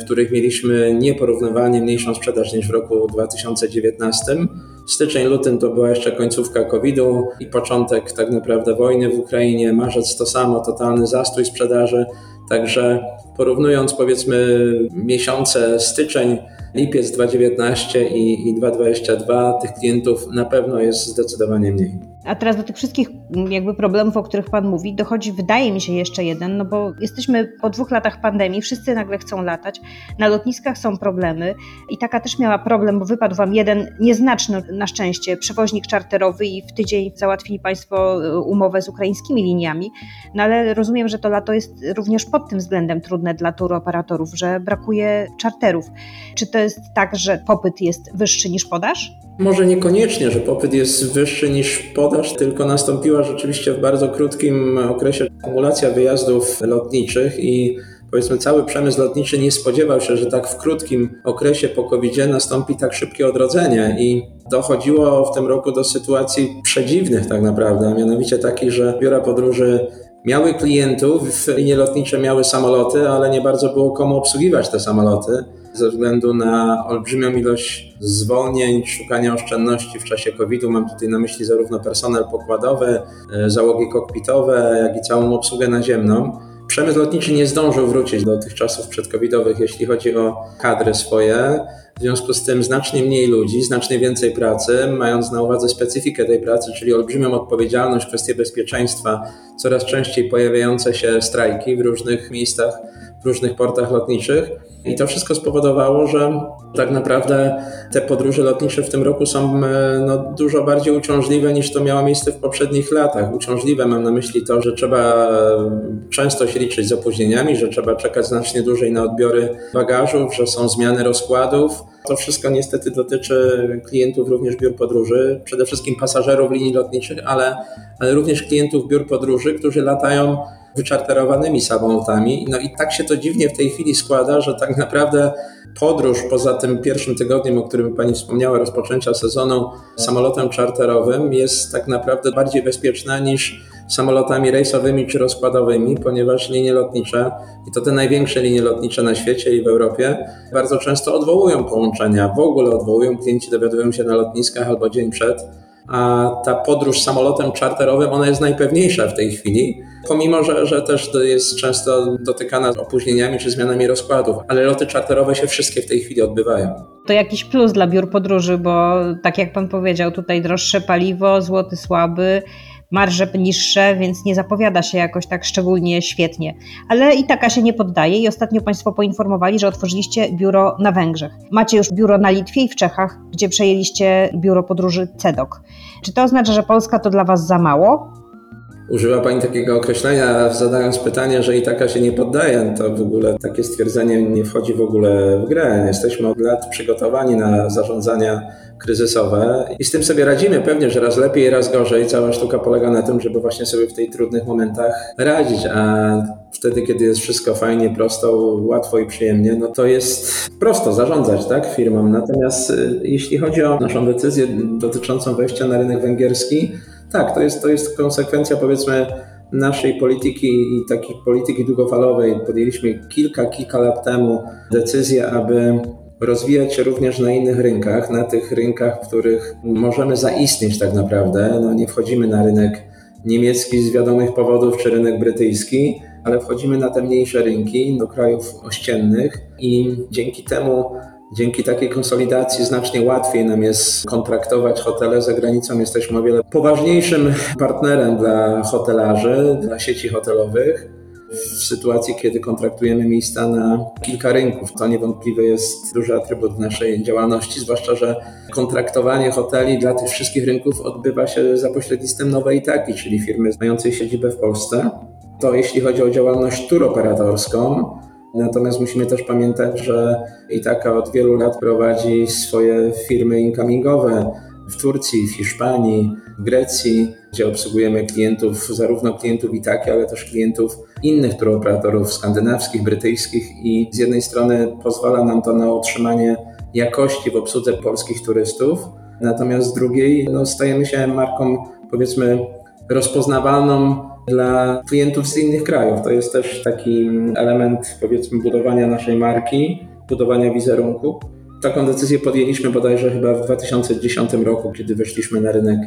E: w których mieliśmy nieporównywalnie mniejszą sprzedaż niż w roku 2019. Styczeń, lutym to była jeszcze końcówka COVID-u i początek tak naprawdę wojny w Ukrainie. Marzec to samo, totalny zastój sprzedaży. Także porównując powiedzmy miesiące styczeń, lipiec 2019 i, i 2022, tych klientów na pewno jest zdecydowanie mniej.
B: A teraz do tych wszystkich mm, jakby problemów, o których Pan mówi, dochodzi, wydaje mi się, jeszcze jeden, no bo jesteśmy po dwóch latach pandemii, wszyscy nagle chcą latać, na lotniskach są problemy i taka też miała problem, bo wypadł Wam jeden nieznaczny na szczęście przewoźnik czarterowy i w tydzień załatwili Państwo y, umowę z ukraińskimi liniami, no ale rozumiem, że to lato jest również pod tym względem trudne dla turoperatorów, że brakuje czarterów. Czy to jest tak, że popyt jest wyższy niż podaż?
E: Może niekoniecznie, że popyt jest wyższy niż podaż, tylko nastąpiła rzeczywiście w bardzo krótkim okresie akumulacja wyjazdów lotniczych i powiedzmy cały przemysł lotniczy nie spodziewał się, że tak w krótkim okresie po covid nastąpi tak szybkie odrodzenie. I dochodziło w tym roku do sytuacji przedziwnych tak naprawdę, a mianowicie takich, że biura podróży miały klientów, linie lotnicze miały samoloty, ale nie bardzo było komu obsługiwać te samoloty ze względu na olbrzymią ilość zwolnień, szukania oszczędności w czasie COVID-u. Mam tutaj na myśli zarówno personel pokładowy, e, załogi kokpitowe, jak i całą obsługę naziemną. Przemysł lotniczy nie zdążył wrócić do tych czasów przedcovidowych, jeśli chodzi o kadry swoje. W związku z tym znacznie mniej ludzi, znacznie więcej pracy, mając na uwadze specyfikę tej pracy, czyli olbrzymią odpowiedzialność, kwestie bezpieczeństwa, coraz częściej pojawiające się strajki w różnych miejscach, w różnych portach lotniczych i to wszystko spowodowało, że tak naprawdę te podróże lotnicze w tym roku są e, no, dużo bardziej uciążliwe niż to miało miejsce w poprzednich latach. Uciążliwe mam na myśli to, że trzeba często się liczyć z opóźnieniami, że trzeba czekać znacznie dłużej na odbiory bagażów, że są zmiany rozkładów. To wszystko niestety dotyczy klientów również biur podróży, przede wszystkim pasażerów linii lotniczych, ale, ale również klientów biur podróży, którzy latają wyczarterowanymi samolotami. No i tak się to dziwnie w tej chwili składa, że tak naprawdę podróż poza tym pierwszym tygodniem, o którym Pani wspomniała, rozpoczęcia sezonu samolotem czarterowym jest tak naprawdę bardziej bezpieczna niż samolotami rejsowymi czy rozkładowymi, ponieważ linie lotnicze, i to te największe linie lotnicze na świecie i w Europie, bardzo często odwołują połączenia, w ogóle odwołują, klienci dowiadują się na lotniskach albo dzień przed, a ta podróż samolotem czarterowym, ona jest najpewniejsza w tej chwili, pomimo, że, że też jest często dotykana opóźnieniami czy zmianami rozkładów, ale loty czarterowe się wszystkie w tej chwili odbywają.
B: To jakiś plus dla biur podróży, bo tak jak pan powiedział, tutaj droższe paliwo, złoty słaby, marże niższe, więc nie zapowiada się jakoś tak szczególnie świetnie. Ale i taka się nie poddaje i ostatnio Państwo poinformowali, że otworzyliście biuro na Węgrzech. Macie już biuro na Litwie i w Czechach, gdzie przejęliście biuro podróży CEDOC. Czy to oznacza, że Polska to dla Was za mało?
E: Używa Pani takiego określenia, zadając pytanie, że i taka się nie poddaje. To w ogóle takie stwierdzenie nie wchodzi w ogóle w grę. Jesteśmy od lat przygotowani na zarządzania kryzysowe i z tym sobie radzimy. Pewnie, że raz lepiej, raz gorzej. Cała sztuka polega na tym, żeby właśnie sobie w tych trudnych momentach radzić, a wtedy, kiedy jest wszystko fajnie, prosto, łatwo i przyjemnie, no to jest prosto zarządzać tak, firmą. Natomiast y, jeśli chodzi o naszą decyzję dotyczącą wejścia na rynek węgierski, tak, to jest, to jest konsekwencja powiedzmy naszej polityki i takiej polityki długofalowej. Podjęliśmy kilka, kilka lat temu decyzję, aby rozwijać się również na innych rynkach, na tych rynkach, w których możemy zaistnieć tak naprawdę. No, nie wchodzimy na rynek niemiecki z wiadomych powodów, czy rynek brytyjski, ale wchodzimy na te mniejsze rynki, do krajów ościennych i dzięki temu Dzięki takiej konsolidacji znacznie łatwiej nam jest kontraktować hotele za granicą. Jesteśmy o wiele poważniejszym partnerem dla hotelarzy, dla sieci hotelowych. W sytuacji, kiedy kontraktujemy miejsca na kilka rynków, to niewątpliwie jest duży atrybut naszej działalności, zwłaszcza, że kontraktowanie hoteli dla tych wszystkich rynków odbywa się za pośrednictwem nowej Itaki, czyli firmy mającej siedzibę w Polsce. To jeśli chodzi o działalność turoperatorską, Natomiast musimy też pamiętać, że Itaka od wielu lat prowadzi swoje firmy incomingowe w Turcji, w Hiszpanii, w Grecji, gdzie obsługujemy klientów, zarówno klientów Itaki, ale też klientów innych turoperatorów skandynawskich, brytyjskich i z jednej strony pozwala nam to na utrzymanie jakości w obsłudze polskich turystów, natomiast z drugiej no, stajemy się marką powiedzmy rozpoznawalną dla klientów z innych krajów. To jest też taki element, powiedzmy, budowania naszej marki, budowania wizerunku. Taką decyzję podjęliśmy bodajże chyba w 2010 roku, kiedy weszliśmy na rynek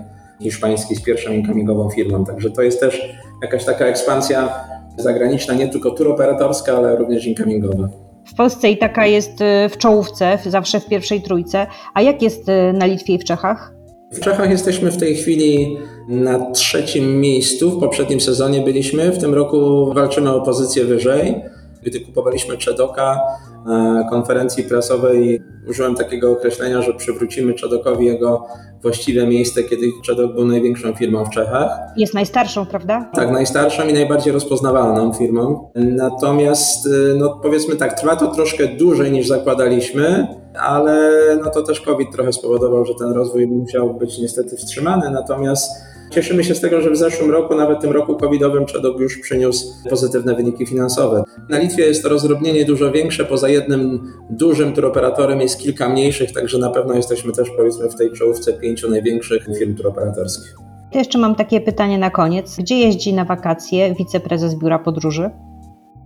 E: hiszpański z pierwszą incomingową firmą. Także to jest też jakaś taka ekspansja zagraniczna, nie tylko turoperatorska, ale również incomingowa.
B: W Polsce i taka jest y, w czołówce, zawsze w pierwszej trójce. A jak jest y, na Litwie i w Czechach?
E: W Czechach jesteśmy w tej chwili na trzecim miejscu. W poprzednim sezonie byliśmy. W tym roku walczymy o pozycję wyżej. Gdy kupowaliśmy Czedoka konferencji prasowej, użyłem takiego określenia, że przywrócimy Czedokowi jego właściwe miejsce, kiedy Czedok był największą firmą w Czechach.
B: Jest najstarszą, prawda?
E: Tak, najstarszą i najbardziej rozpoznawalną firmą. Natomiast, no powiedzmy tak, trwa to troszkę dłużej niż zakładaliśmy, ale no to też COVID trochę spowodował, że ten rozwój musiał być niestety wstrzymany. Natomiast Cieszymy się z tego, że w zeszłym roku, nawet tym roku covidowym, Czedok już przyniósł pozytywne wyniki finansowe. Na Litwie jest to rozdrobnienie dużo większe, poza jednym dużym turoperatorem jest kilka mniejszych, także na pewno jesteśmy też powiedzmy w tej czołówce pięciu największych firm turoperatorskich.
B: To jeszcze mam takie pytanie na koniec. Gdzie jeździ na wakacje wiceprezes Biura Podróży?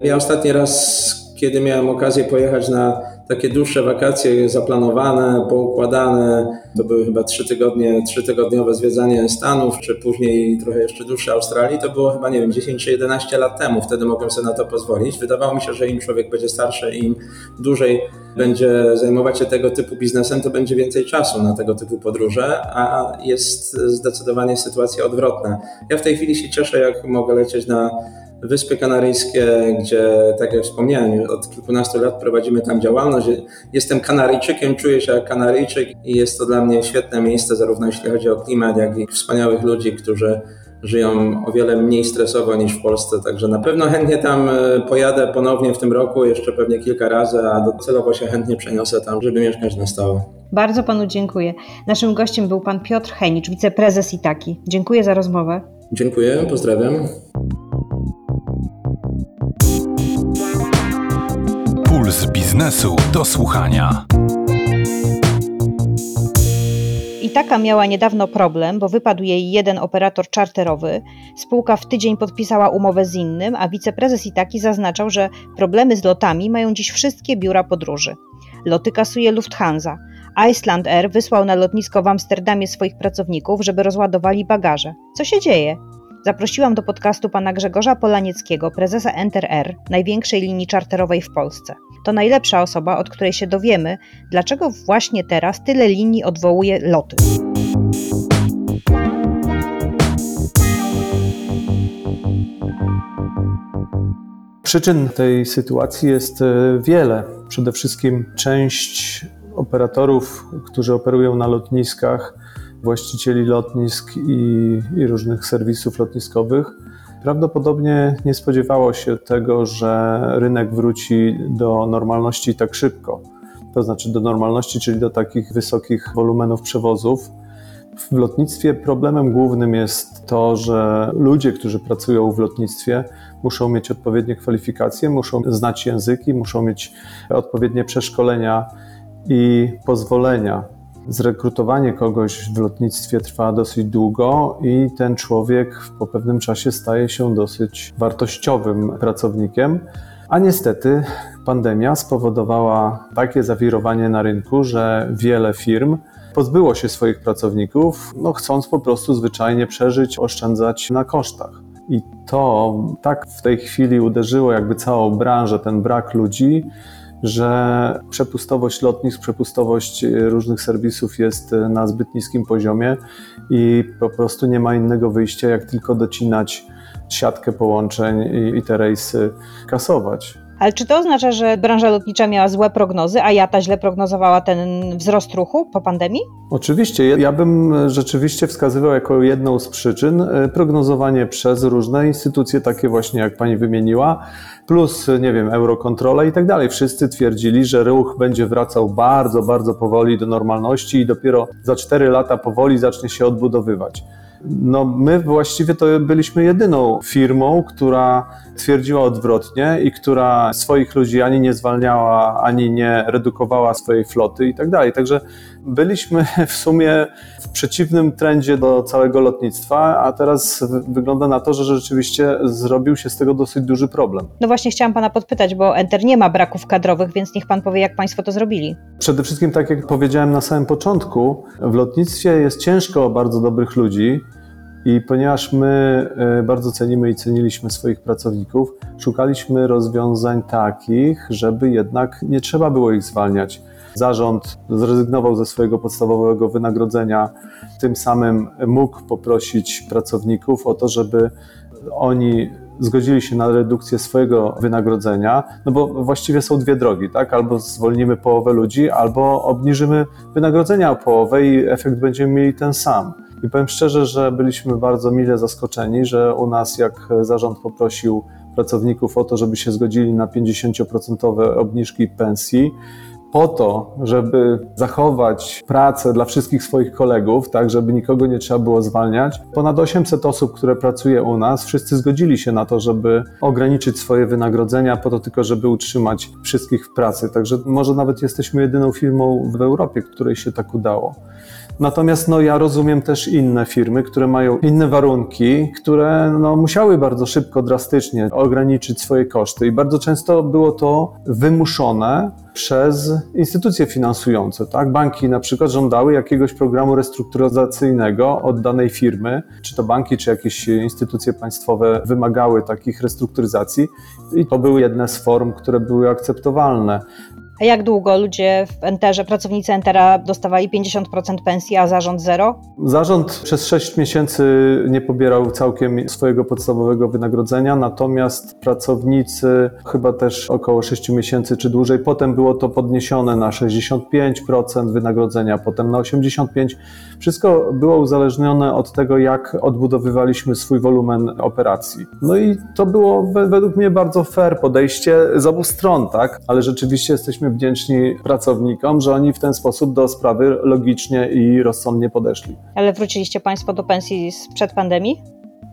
E: Ja ostatni raz, kiedy miałem okazję pojechać na takie dłuższe wakacje zaplanowane, poukładane. To były chyba trzy tygodnie, trzytygodniowe zwiedzanie Stanów, czy później trochę jeszcze dłuższe Australii. To było chyba, nie wiem, 10 czy 11 lat temu. Wtedy mogłem sobie na to pozwolić. Wydawało mi się, że im człowiek będzie starszy, im dłużej będzie zajmować się tego typu biznesem, to będzie więcej czasu na tego typu podróże, a jest zdecydowanie sytuacja odwrotna. Ja w tej chwili się cieszę, jak mogę lecieć na Wyspy Kanaryjskie, gdzie, tak jak wspomniałem, od kilkunastu lat prowadzimy tam działalność. Jestem Kanaryjczykiem, czuję się jak Kanaryjczyk i jest to dla mnie świetne miejsce, zarówno jeśli chodzi o klimat, jak i wspaniałych ludzi, którzy żyją o wiele mniej stresowo niż w Polsce, także na pewno chętnie tam e, pojadę ponownie w tym roku, jeszcze pewnie kilka razy, a docelowo się chętnie przeniosę tam, żeby mieszkać na stałe.
B: Bardzo panu dziękuję. Naszym gościem był pan Piotr Henicz, wiceprezes Itaki. Dziękuję za rozmowę.
E: Dziękuję, pozdrawiam.
A: Puls biznesu do słuchania.
B: Itaka miała niedawno problem, bo wypadł jej jeden operator czarterowy. Spółka w tydzień podpisała umowę z innym, a wiceprezes Itaki zaznaczał, że problemy z lotami mają dziś wszystkie biura podróży. Loty kasuje Lufthansa. Iceland Air wysłał na lotnisko w Amsterdamie swoich pracowników, żeby rozładowali bagaże. Co się dzieje? Zaprosiłam do podcastu pana Grzegorza Polanieckiego, prezesa Enter Air, największej linii czarterowej w Polsce. To najlepsza osoba, od której się dowiemy, dlaczego właśnie teraz tyle linii odwołuje loty.
F: Przyczyn tej sytuacji jest e, wiele. Przede wszystkim część operatorów, którzy operują na lotniskach, właścicieli lotnisk i, i różnych serwisów lotniskowych, prawdopodobnie nie spodziewało się tego, że rynek wróci do normalności tak szybko. To znaczy do normalności, czyli do takich wysokich wolumenów przewozów. W lotnictwie problemem głównym jest to, że ludzie, którzy pracują w lotnictwie, muszą mieć odpowiednie kwalifikacje, muszą znać języki, muszą mieć odpowiednie przeszkolenia i pozwolenia zrekrutowanie kogoś w lotnictwie trwa dosyć długo i ten człowiek po pewnym czasie staje się dosyć wartościowym pracownikiem. A niestety pandemia spowodowała takie zawirowanie na rynku, że wiele firm pozbyło się swoich pracowników, no chcąc po prostu zwyczajnie przeżyć, oszczędzać na kosztach. I to tak w tej chwili uderzyło jakby całą branżę, ten brak ludzi, że przepustowość lotnisk, przepustowość różnych serwisów jest na zbyt niskim poziomie i po prostu nie ma innego wyjścia, jak tylko docinać siatkę połączeń i, i te rejsy kasować.
B: Ale czy to oznacza, że branża lotnicza miała złe prognozy, a jata źle prognozowała ten wzrost ruchu po pandemii?
F: Oczywiście. Ja bym rzeczywiście wskazywał jako jedną z przyczyn e, prognozowanie przez różne instytucje, takie właśnie jak pani wymieniła, plus, nie wiem, Eurokontrola i tak dalej. Wszyscy twierdzili, że ruch będzie wracał bardzo, bardzo powoli do normalności i dopiero za 4 lata powoli zacznie się odbudowywać. No, my właściwie to byliśmy jedyną firmą, która twierdziła odwrotnie i która swoich ludzi ani nie zwalniała, ani nie redukowała swojej floty i tak dalej. Także byliśmy w sumie w przeciwnym trendzie do całego lotnictwa, a teraz wygląda na to, że rzeczywiście zrobił się z tego dosyć duży problem.
B: No właśnie chciałam pana podpytać, bo Enter nie ma braków kadrowych, więc niech pan powie, jak państwo to zrobili.
F: Przede wszystkim, tak jak powiedziałem na samym początku, w lotnictwie jest ciężko o bardzo dobrych ludzi. I ponieważ my e, bardzo cenimy i ceniliśmy swoich pracowników, szukaliśmy rozwiązań takich, żeby jednak nie trzeba było ich zwalniać. Zarząd zrezygnował ze swojego podstawowego wynagrodzenia, tym samym mógł poprosić pracowników o to, żeby oni zgodzili się na redukcję swojego wynagrodzenia, no bo właściwie są dwie drogi, tak? Albo zwolnimy połowę ludzi, albo obniżymy wynagrodzenia o połowę i efekt będziemy mieli ten sam. I powiem szczerze, że byliśmy bardzo mile zaskoczeni, że u nas, jak zarząd poprosił pracowników o to, żeby się zgodzili na 50% obniżki pensji, po to, żeby zachować pracę dla wszystkich swoich kolegów, tak, żeby nikogo nie trzeba było zwalniać. Ponad 800 osób, które pracuje u nas, wszyscy zgodzili się na to, żeby ograniczyć swoje wynagrodzenia po to tylko, żeby utrzymać wszystkich w pracy. Także może nawet jesteśmy jedyną firmą w Europie, której się tak udało. Natomiast no, ja rozumiem też inne firmy, które mają inne warunki, które no, musiały bardzo szybko, drastycznie ograniczyć swoje koszty i bardzo często było to wymuszone przez instytucje finansujące. Tak? Banki na przykład żądały jakiegoś programu restrukturyzacyjnego od danej firmy, czy to banki, czy jakieś instytucje państwowe wymagały takich restrukturyzacji i to były jedne z form, które były akceptowalne.
B: Jak długo ludzie w Enterze, pracownicy Entera dostawali 50% pensji, a zarząd zero?
F: Zarząd przez 6 miesięcy nie pobierał całkiem swojego podstawowego wynagrodzenia, natomiast pracownicy chyba też około 6 miesięcy czy dłużej. Potem było to podniesione na 65% wynagrodzenia, potem na 85%. Wszystko było uzależnione od tego, jak odbudowywaliśmy swój wolumen operacji. No i to było według mnie bardzo fair podejście z obu stron, tak? Ale rzeczywiście jesteśmy wdzięczni pracownikom, że oni w ten sposób do sprawy logicznie i rozsądnie podeszli.
B: Ale wróciliście Państwo do pensji sprzed pandemii?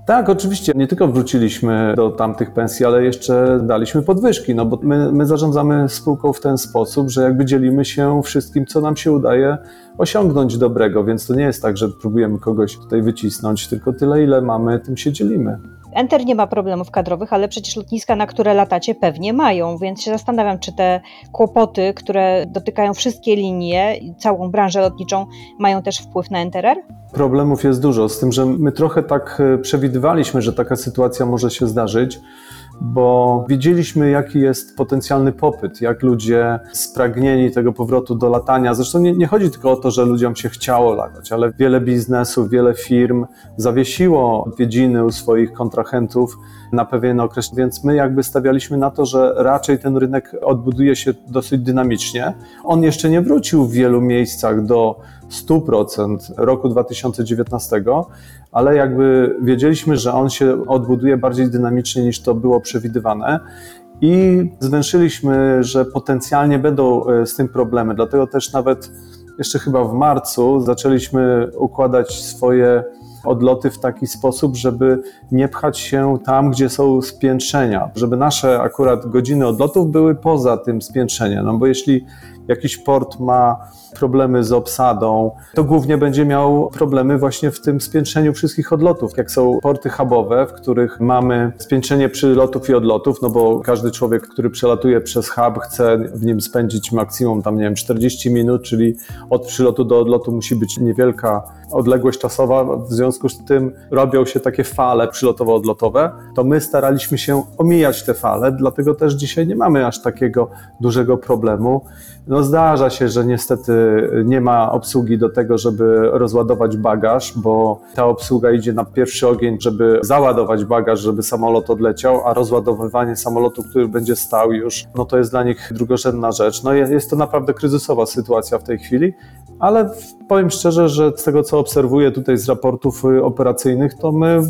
F: Tak, oczywiście. Nie tylko wróciliśmy do tamtych pensji, ale jeszcze daliśmy podwyżki, no bo my, my zarządzamy spółką w ten sposób, że jakby dzielimy się wszystkim, co nam się udaje osiągnąć dobrego, więc to nie jest tak, że próbujemy kogoś tutaj wycisnąć, tylko tyle, ile mamy, tym się dzielimy.
B: Enter nie ma problemów kadrowych, ale przecież lotniska, na które latacie, pewnie mają, więc się zastanawiam, czy te kłopoty, które dotykają wszystkie linie, całą branżę lotniczą, mają też wpływ na Enterer?
F: Problemów jest dużo, z tym, że my trochę tak e, przewidywaliśmy, że taka sytuacja może się zdarzyć bo widzieliśmy, jaki jest potencjalny popyt, jak ludzie spragnieni tego powrotu do latania. Zresztą nie, nie, chodzi tylko o to, że ludziom się chciało latać, ale wiele biznesów, wiele firm zawiesiło odwiedziny u swoich kontrahentów na pewien okres, więc my jakby stawialiśmy na to, że raczej ten rynek odbuduje się dosyć dynamicznie. On jeszcze nie wrócił w wielu miejscach do 100% roku 2019, ale jakby wiedzieliśmy, że on się odbuduje bardziej dynamicznie niż to było przewidywane. I zwęszyliśmy, że potencjalnie będą e, z tym problemy. Dlatego też nawet jeszcze chyba w marcu zaczęliśmy układać swoje odloty w taki sposób, żeby nie pchać się tam, gdzie są spiętrzenia, żeby nasze akurat godziny odlotów były poza tym spiętrzeniem. No bo jeśli jakiś port ma problemy z obsadą, to głównie będzie miał problemy właśnie w tym spiętrzeniu wszystkich odlotów. Jak są porty hubowe, w których mamy spiętrzenie przylotów i odlotów, no bo każdy człowiek, który przelatuje przez hub, chce w nim spędzić maksimum tam, nie wiem, 40 minut, czyli od przylotu do odlotu musi być niewielka odległość czasowa, w związku z tym robią się takie fale przylotowo-odlotowe, to my staraliśmy się omijać te fale, dlatego też dzisiaj nie mamy aż takiego dużego problemu. No zdarza się, że niestety nie ma obsługi do tego, żeby rozładować bagaż, bo ta obsługa idzie na pierwszy ogień, żeby załadować bagaż, żeby samolot odleciał, a rozładowywanie samolotu, który będzie stał już, no to jest dla nich drugorzędna rzecz. No jest to naprawdę kryzysowa sytuacja w tej chwili, ale powiem szczerze, że z tego co obserwuję tutaj z raportów y, operacyjnych, to my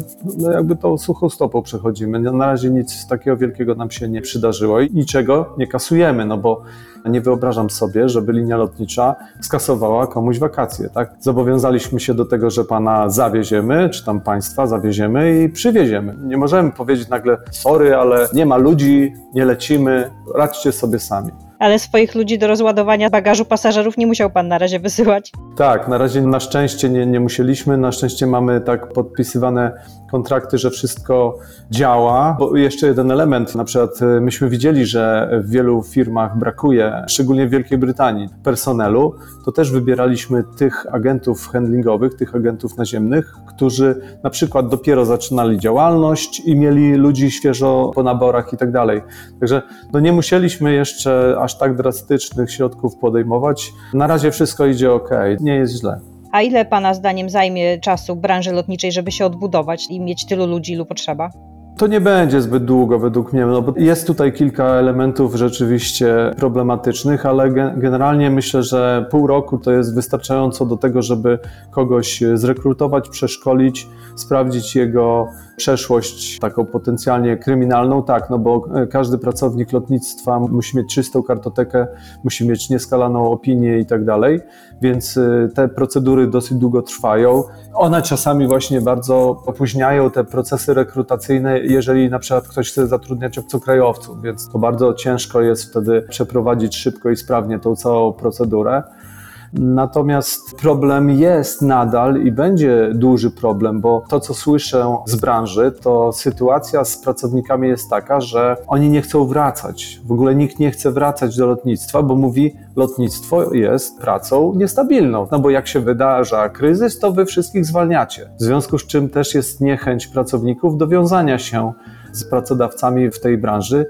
F: jakby to suchą stopą przechodzimy. Na razie nic takiego wielkiego nam się nie przydarzyło i niczego nie kasujemy, no bo nie wyobrażam sobie, żeby linia lotnicza skasowała komuś wakacje, tak? Zobowiązaliśmy się do tego, że pana zawieziemy, czy tam państwa zawieziemy i przywieziemy. Nie możemy powiedzieć nagle, sorry, ale nie ma ludzi, nie lecimy, radźcie sobie sami
B: ale swoich ludzi do rozładowania bagażu pasażerów nie musiał pan na razie wysyłać.
F: Tak, na razie na szczęście nie, nie musieliśmy. Na szczęście mamy tak podpisywane kontrakty, że wszystko działa. Bo jeszcze jeden element, na przykład y, myśmy widzieli, że w wielu firmach brakuje, szczególnie w Wielkiej Brytanii, personelu, to też wybieraliśmy tych agentów handlingowych, tych agentów naziemnych, którzy na przykład dopiero zaczynali działalność i mieli ludzi świeżo po naborach i tak dalej. Także no nie musieliśmy jeszcze aż tak drastycznych środków podejmować. Na razie wszystko idzie ok, nie jest źle.
B: A ile Pana zdaniem zajmie czasu branży lotniczej, żeby się odbudować i mieć tylu ludzi, ilu potrzeba?
F: To nie będzie zbyt długo według mnie, no bo jest tutaj kilka elementów rzeczywiście problematycznych, ale generalnie myślę, że pół roku to jest wystarczająco do tego, żeby kogoś zrekrutować, przeszkolić, sprawdzić jego przeszłość taką potencjalnie kryminalną, tak, no bo e, każdy pracownik lotnictwa musi mieć czystą kartotekę, musi mieć nieskalaną opinię i tak dalej, więc e, te procedury dosyć długo trwają. One czasami właśnie bardzo opóźniają te procesy rekrutacyjne, jeżeli na przykład ktoś chce zatrudniać obcokrajowców, więc to bardzo ciężko jest wtedy przeprowadzić szybko i sprawnie tą całą procedurę. Natomiast problem jest nadal i będzie duży problem, bo to, co słyszę z branży, to sytuacja z pracownikami jest taka, że oni nie chcą wracać. W ogóle nikt nie chce wracać do lotnictwa, bo mówi, lotnictwo jest pracą niestabilną. No bo jak się wydarza kryzys, to wy wszystkich zwalniacie. W związku z czym też jest niechęć pracowników do wiązania się z pracodawcami w tej branży.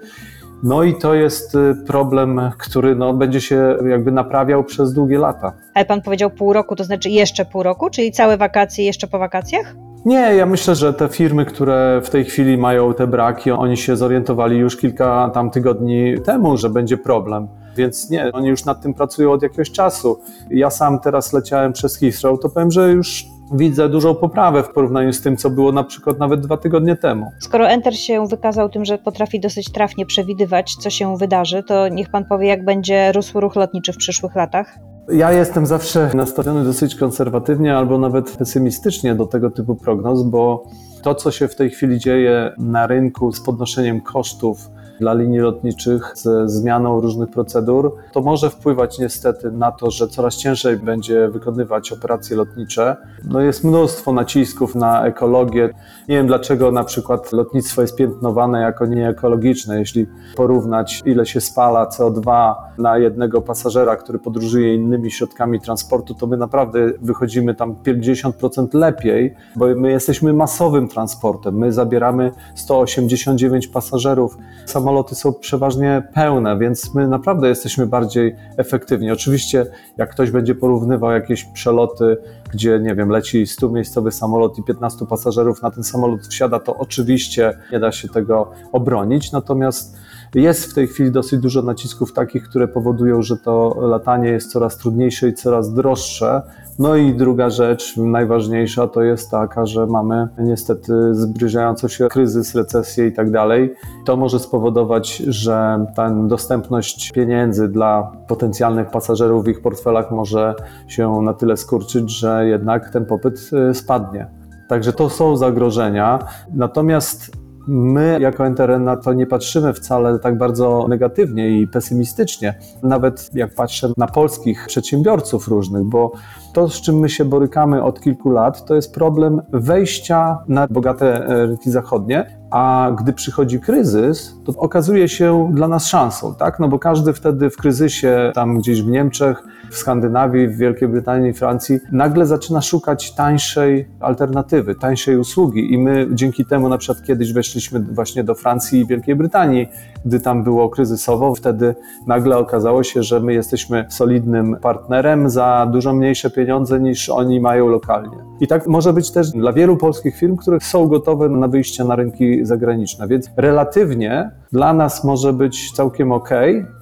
F: No i to jest y, problem, który no, będzie się jakby naprawiał przez długie lata.
B: Ale pan powiedział pół roku, to znaczy jeszcze pół roku, czyli całe wakacje jeszcze po wakacjach?
F: Nie, ja myślę, że te firmy, które w tej chwili mają te braki, oni się zorientowali już kilka tam tygodni temu, że będzie problem. Więc nie, oni już nad tym pracują od jakiegoś czasu. Ja sam teraz leciałem przez Heathrow, to powiem, że już widzę dużą poprawę w porównaniu z tym, co było na przykład nawet dwa tygodnie temu.
B: Skoro Enter się wykazał tym, że potrafi dosyć trafnie przewidywać, co się wydarzy, to niech pan powie, jak będzie rósł ruch lotniczy w przyszłych latach?
F: Ja jestem zawsze nastawiony dosyć konserwatywnie albo nawet pesymistycznie do tego typu prognoz, bo to, co się w tej chwili dzieje na rynku z podnoszeniem kosztów, dla linii lotniczych ze zmianą różnych procedur, to może wpływać niestety na to, że coraz ciężej będzie wykonywać operacje lotnicze. No jest mnóstwo nacisków na ekologię. Nie wiem dlaczego na przykład lotnictwo jest piętnowane jako nieekologiczne, jeśli porównać ile się spala CO2 na jednego pasażera, który podróżuje innymi środkami transportu, to my naprawdę wychodzimy tam 50% lepiej, bo my jesteśmy masowym transportem. My zabieramy 189 pasażerów. Sam samoloty są przeważnie pełne, więc my naprawdę jesteśmy bardziej efektywni. Oczywiście, jak ktoś będzie porównywał jakieś przeloty, gdzie, nie wiem, leci 100-miejscowy samolot i 15 pasażerów na ten samolot wsiada, to oczywiście nie da się tego obronić. Natomiast jest w tej chwili dosyć dużo nacisków takich, które powodują, że to latanie jest coraz trudniejsze i coraz droższe. No i druga rzecz, najważniejsza, to jest taka, że mamy niestety zbliżający się kryzys, recesję i tak dalej. To może spowodować, że ta dostępność pieniędzy dla potencjalnych pasażerów w ich portfelach może się na tyle skurczyć, że jednak ten popyt y, spadnie. Także to są zagrożenia. Natomiast My jako NTR na to nie patrzymy wcale tak bardzo negatywnie i pesymistycznie, nawet jak patrzę na polskich przedsiębiorców różnych, bo to, z czym my się borykamy od kilku lat, to jest problem wejścia na bogate rynki zachodnie, a gdy przychodzi kryzys, to okazuje się dla nas szansą, tak? No bo każdy wtedy w kryzysie, tam gdzieś w Niemczech, w Skandynawii, w Wielkiej Brytanii, Francji, nagle zaczyna szukać tańszej alternatywy, tańszej usługi. I my dzięki temu na przykład kiedyś weszliśmy właśnie do Francji i Wielkiej Brytanii, gdy tam było kryzysowo, wtedy nagle okazało się, że my jesteśmy solidnym partnerem za dużo mniejsze pieniądze niż oni mają lokalnie. I tak może być też dla wielu polskich firm, które są gotowe na wyjście na rynki zagraniczne, więc relatywnie dla nas może być całkiem ok,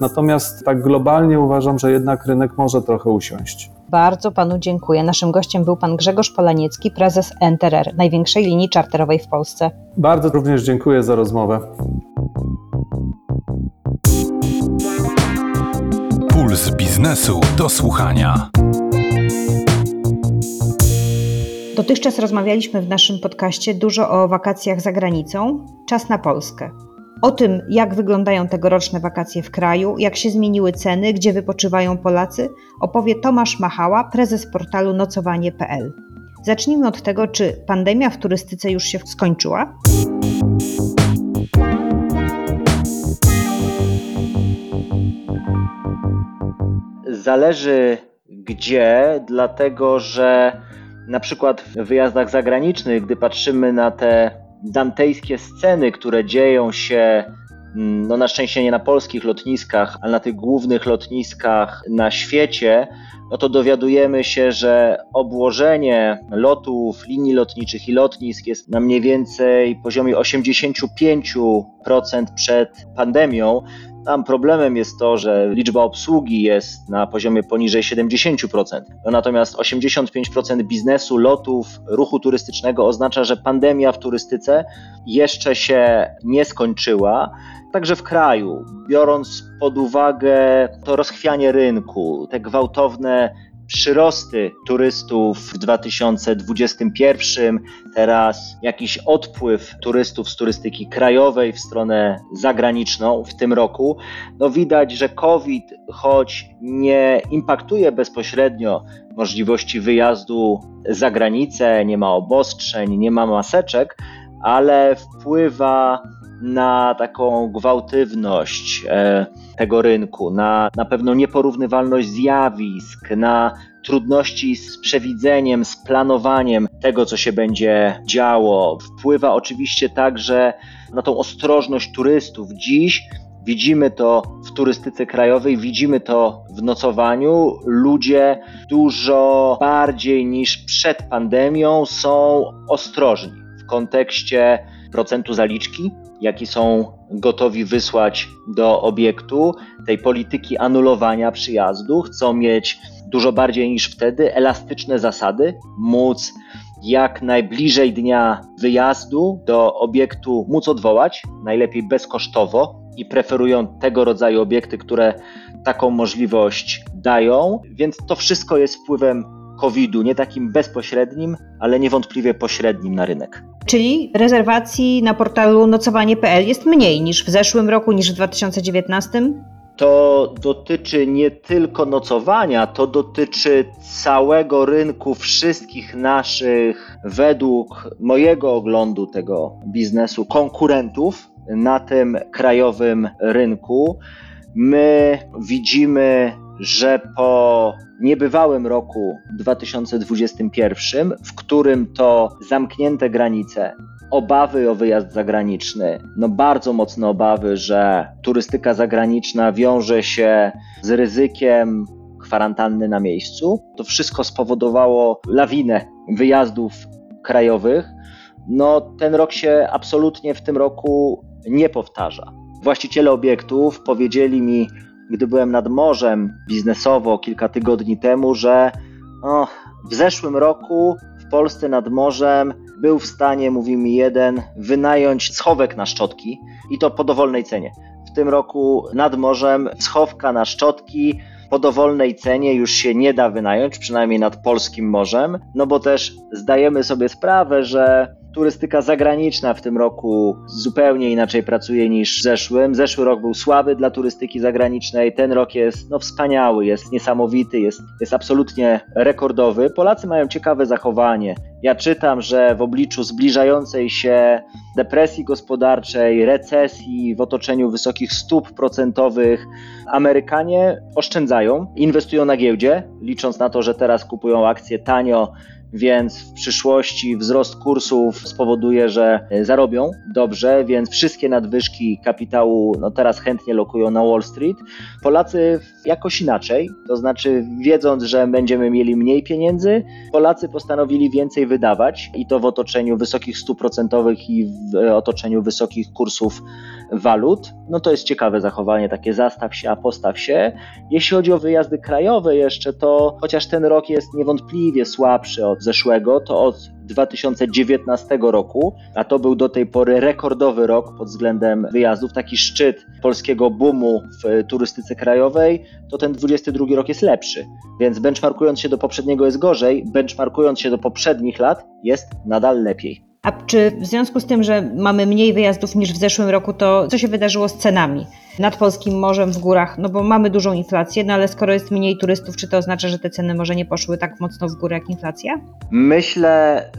F: natomiast tak globalnie uważam, że jednak rynek może trochę usiąść.
B: Bardzo panu dziękuję. Naszym gościem był pan Grzegorz Polaniecki, prezes Enterer, największej linii czarterowej w Polsce.
F: Bardzo również dziękuję za rozmowę.
A: Puls biznesu do słuchania.
B: Dotychczas rozmawialiśmy w naszym podcaście dużo o wakacjach za granicą. Czas na Polskę. O tym, jak wyglądają tegoroczne wakacje w kraju, jak się zmieniły ceny, gdzie wypoczywają Polacy, opowie Tomasz Machała, prezes portalu nocowanie.pl. Zacznijmy od tego, czy pandemia w turystyce już się skończyła?
G: Zależy gdzie, dlatego że na przykład w wyjazdach zagranicznych, gdy patrzymy na te dantejskie sceny, które dzieją się mm, no na szczęście nie na polskich lotniskach, ale na tych głównych lotniskach na świecie, no to dowiadujemy się, że obłożenie lotów, linii lotniczych i lotnisk jest na mniej więcej poziomie 85% przed pandemią. Tam problemem jest to, że liczba obsługi jest na poziomie poniżej 70%. No natomiast 85% biznesu, lotów, ruchu turystycznego oznacza, że pandemia w turystyce jeszcze się nie skończyła. Także w kraju, biorąc pod uwagę to rozchwianie rynku, te gwałtowne przyrosty turystów w 2021, teraz jakiś odpływ turystów z turystyki krajowej w stronę zagraniczną w tym roku, no widać, że COVID, choć nie impaktuje bezpośrednio możliwości wyjazdu za granicę, nie ma obostrzeń, nie ma maseczek, ale wpływa na taką gwałtywność e, tego rynku, na, na pewną nieporównywalność zjawisk, na trudności z przewidzeniem, z planowaniem tego, co się będzie działo. Wpływa oczywiście także na tą ostrożność turystów. Dziś Widzimy to w turystyce krajowej, widzimy to w nocowaniu. Ludzie dużo bardziej niż przed pandemią są ostrożni w kontekście procentu zaliczki, jaki są gotowi wysłać do obiektu, tej polityki anulowania przyjazdu. Chcą mieć dużo bardziej niż wtedy elastyczne zasady, móc jak najbliżej dnia wyjazdu do obiektu móc odwołać, najlepiej bezkosztowo i preferują tego rodzaju obiekty, które taką możliwość dają, więc to wszystko jest wpływem COVID-u, nie takim bezpośrednim, ale niewątpliwie pośrednim na rynek.
B: Czyli rezerwacji na portalu nocowanie.pl jest mniej niż w zeszłym roku, niż w 2019?
G: To dotyczy nie tylko nocowania, to dotyczy całego rynku, wszystkich naszych, według mojego oglądu tego biznesu, konkurentów na tym krajowym rynku. My widzimy, że po niebywałym roku 2021, w którym to zamknięte granice, obawy o wyjazd zagraniczny, no bardzo mocne obawy, że turystyka zagraniczna wiąże się z ryzykiem kwarantanny na miejscu. To wszystko spowodowało lawinę wyjazdów krajowych. No, ten rok się absolutnie w tym roku nie powtarza. Właściciele obiektów powiedzieli mi, gdy byłem nad morzem biznesowo kilka tygodni temu, że w zeszłym roku w Polsce nad morzem był w stanie, mówi mi jeden, wynająć schowek na szczotki i to po dowolnej cenie. W tym roku nad morzem schowka na szczotki po dowolnej cenie już się nie da wynająć, przynajmniej nad polskim morzem, no bo też zdajemy sobie sprawę, że turystyka zagraniczna w tym roku zupełnie inaczej pracuje niż w zeszłym. Zeszły rok był słaby dla turystyki zagranicznej, ten rok jest no, wspaniały, jest niesamowity, jest, jest absolutnie rekordowy. Polacy mają ciekawe zachowanie. Ja czytam, że w obliczu zbliżającej się depresji gospodarczej, recesji, w otoczeniu wysokich stóp procentowych, Amerykanie oszczędzają, inwestują na giełdzie, licząc na to, że teraz kupują akcje tanio, więc w przyszłości wzrost kursów spowoduje, że zarobią dobrze, więc wszystkie nadwyżki kapitału no teraz chętnie lokują na Wall Street. Polacy jakoś inaczej, to znaczy wiedząc, że będziemy mieli mniej pieniędzy, Polacy postanowili więcej wydawać i to w otoczeniu wysokich stóp procentowych i w otoczeniu wysokich kursów walut. No to jest ciekawe zachowanie, takie zastaw się, a postaw się. Jeśli chodzi o wyjazdy krajowe jeszcze, to chociaż ten rok jest niewątpliwie słabszy od zeszłego, to od 2019 roku, a to był do tej pory rekordowy rok pod względem wyjazdów, taki szczyt polskiego boomu w turystyce krajowej, to ten 22 rok jest lepszy. Więc benchmarkując się do poprzedniego jest gorzej, benchmarkując się do poprzednich lat jest nadal lepiej.
B: A czy w związku z tym, że mamy mniej wyjazdów niż w zeszłym roku, to co się wydarzyło z cenami nad polskim morzem w górach? No bo mamy dużą inflację, no ale skoro jest mniej turystów, czy to oznacza, że te ceny może nie poszły tak mocno w górę jak inflacja?
G: Myślę,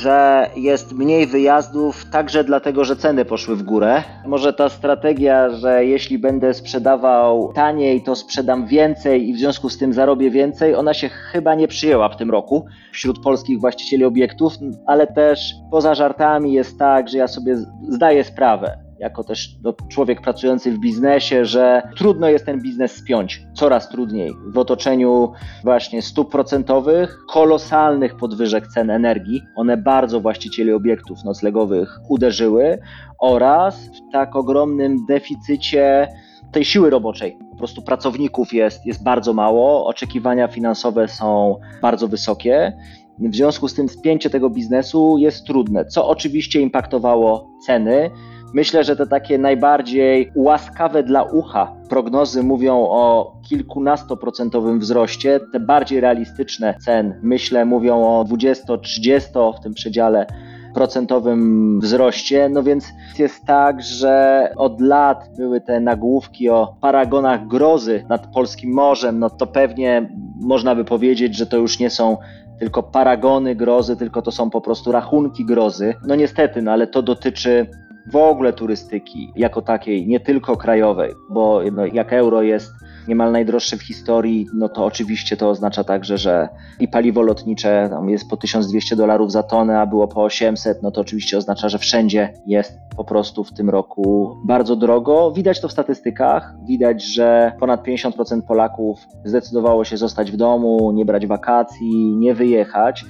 G: że jest mniej wyjazdów także dlatego, że ceny poszły w górę. Może ta strategia, że jeśli będę sprzedawał taniej, to sprzedam więcej i w związku z tym zarobię więcej, ona się chyba nie przyjęła w tym roku wśród polskich właścicieli obiektów, ale też poza żartami jest tak, że ja sobie zdaję sprawę, jako też człowiek pracujący w biznesie, że trudno jest ten biznes spiąć, coraz trudniej w otoczeniu właśnie stóp procentowych, kolosalnych podwyżek cen energii. One bardzo właścicieli obiektów noclegowych uderzyły oraz w tak ogromnym deficycie tej siły roboczej. Po prostu pracowników jest, jest bardzo mało, oczekiwania finansowe są bardzo wysokie. W związku z tym spięcie tego biznesu jest trudne, co oczywiście impaktowało ceny. Myślę, że te takie najbardziej łaskawe dla ucha prognozy mówią o kilkunastoprocentowym wzroście. Te bardziej realistyczne cen, myślę, mówią o 20-30 w tym przedziale procentowym wzroście. No więc jest tak, że od lat były te nagłówki o paragonach grozy nad polskim morzem. No to pewnie można by powiedzieć, że to już nie są tylko paragony grozy, tylko to są po prostu rachunki grozy. No niestety, no ale to dotyczy w ogóle turystyki jako takiej, nie tylko krajowej, bo no, jak euro jest niemal najdroższe w historii, no to oczywiście to oznacza także, że i paliwo lotnicze tam jest po 1200 dolarów za tonę, a było po 800, no to oczywiście oznacza, że wszędzie jest po prostu w tym roku bardzo drogo. Widać to w statystykach, widać, że ponad 50% Polaków zdecydowało się zostać w domu, nie brać wakacji, nie wyjechać.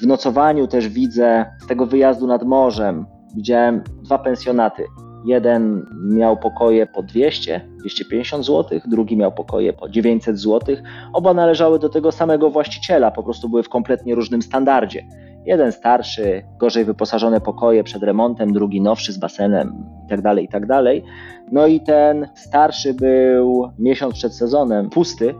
G: W nocowaniu też widzę z tego wyjazdu nad morzem, widziałem dwa pensjonaty. Jeden miał pokoje po 200, 250 zł, drugi miał pokoje po 900 zł. Oba należały do tego samego właściciela, po prostu były w kompletnie różnym standardzie. Jeden starszy, gorzej wyposażone pokoje przed remontem, drugi nowszy z basenem itd., tak itd. Tak no i ten starszy był miesiąc przed sezonem pusty,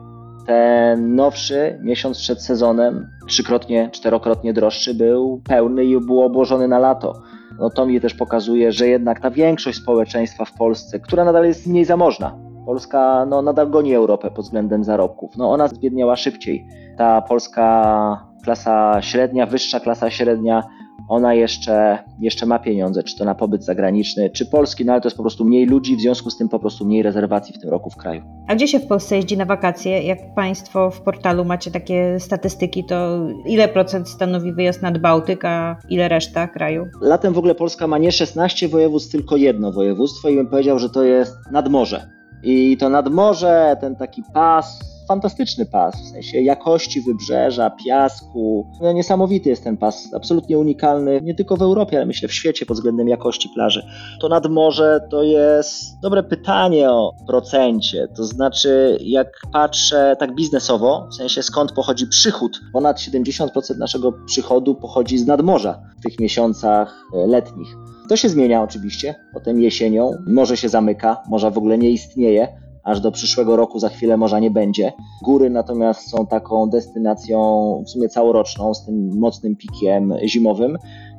G: ten nowszy miesiąc przed sezonem, trzykrotnie, czterokrotnie droższy, był pełny i był obłożony na lato no to mi też pokazuje, że jednak ta większość społeczeństwa w Polsce, która nadal jest mniej zamożna, Polska no, nadal goni Europę pod względem zarobków. No, ona zbiedniała szybciej. Ta polska klasa średnia, wyższa klasa średnia ona jeszcze, jeszcze ma pieniądze, czy to na pobyt zagraniczny, czy polski, no ale to jest po prostu mniej ludzi, w związku z tym po prostu mniej rezerwacji w tym roku w kraju.
B: A gdzie się w Polsce jeździ na wakacje? Jak Państwo w portalu macie takie statystyki, to ile procent stanowi wyjazd nad Bałtyk, a ile reszta kraju?
G: Latem w ogóle Polska ma nie 16 województw, tylko jedno województwo i bym powiedział, że to jest nadmorze. I to nadmorze, ten taki pas fantastyczny pas, w sensie jakości wybrzeża, piasku. No, niesamowity jest ten pas, absolutnie unikalny, nie tylko w Europie, ale myślę w świecie pod względem jakości plaży. To nad morze to jest dobre pytanie o procencie, to znaczy jak patrzę tak biznesowo, w sensie skąd pochodzi przychód, ponad 70% naszego przychodu pochodzi z nadmorza w tych miesiącach e, letnich. To się zmienia oczywiście, potem jesienią, morze się zamyka, morza w ogóle nie istnieje, aż do przyszłego roku za chwilę morza nie będzie. Góry natomiast są taką destynacją w sumie całoroczną z tym mocnym pikiem zimowym.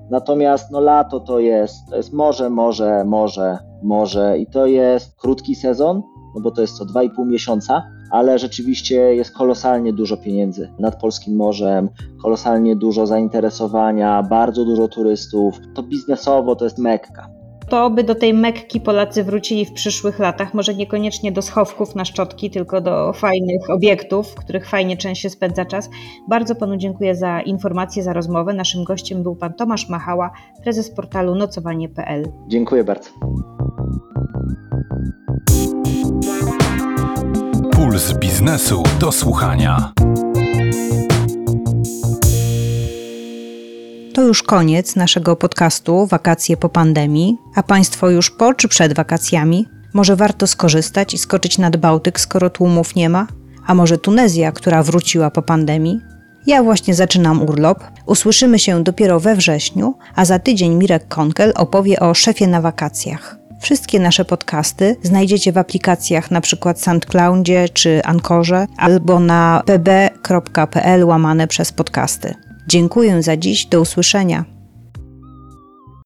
G: Natomiast no lato to jest, to jest morze, morze, morze, morze i to jest krótki sezon, no bo to jest co 2,5 miesiąca, ale rzeczywiście jest kolosalnie dużo pieniędzy nad polskim morzem, kolosalnie dużo zainteresowania, bardzo dużo turystów. To biznesowo to jest Mekka.
H: To by do tej Mekki Polacy wrócili w przyszłych latach, może niekoniecznie do schowków na szczotki, tylko do fajnych obiektów, w których fajnie często spędza czas. Bardzo panu dziękuję za informacje, za rozmowę. Naszym gościem był pan Tomasz Machała, prezes portalu nocowanie.pl.
G: Dziękuję bardzo.
A: Puls biznesu do słuchania.
B: To już koniec naszego podcastu Wakacje po pandemii. A Państwo już po czy przed wakacjami? Może warto skorzystać i skoczyć nad Bałtyk, skoro tłumów nie ma? A może Tunezja, która wróciła po pandemii? Ja właśnie zaczynam urlop. Usłyszymy się dopiero we wrześniu, a za tydzień Mirek Konkel opowie o szefie na wakacjach. Wszystkie nasze podcasty znajdziecie w aplikacjach np. SoundCloudzie czy Ankorze albo na pb.pl łamane przez podcasty. Dziękuję za dziś, do usłyszenia.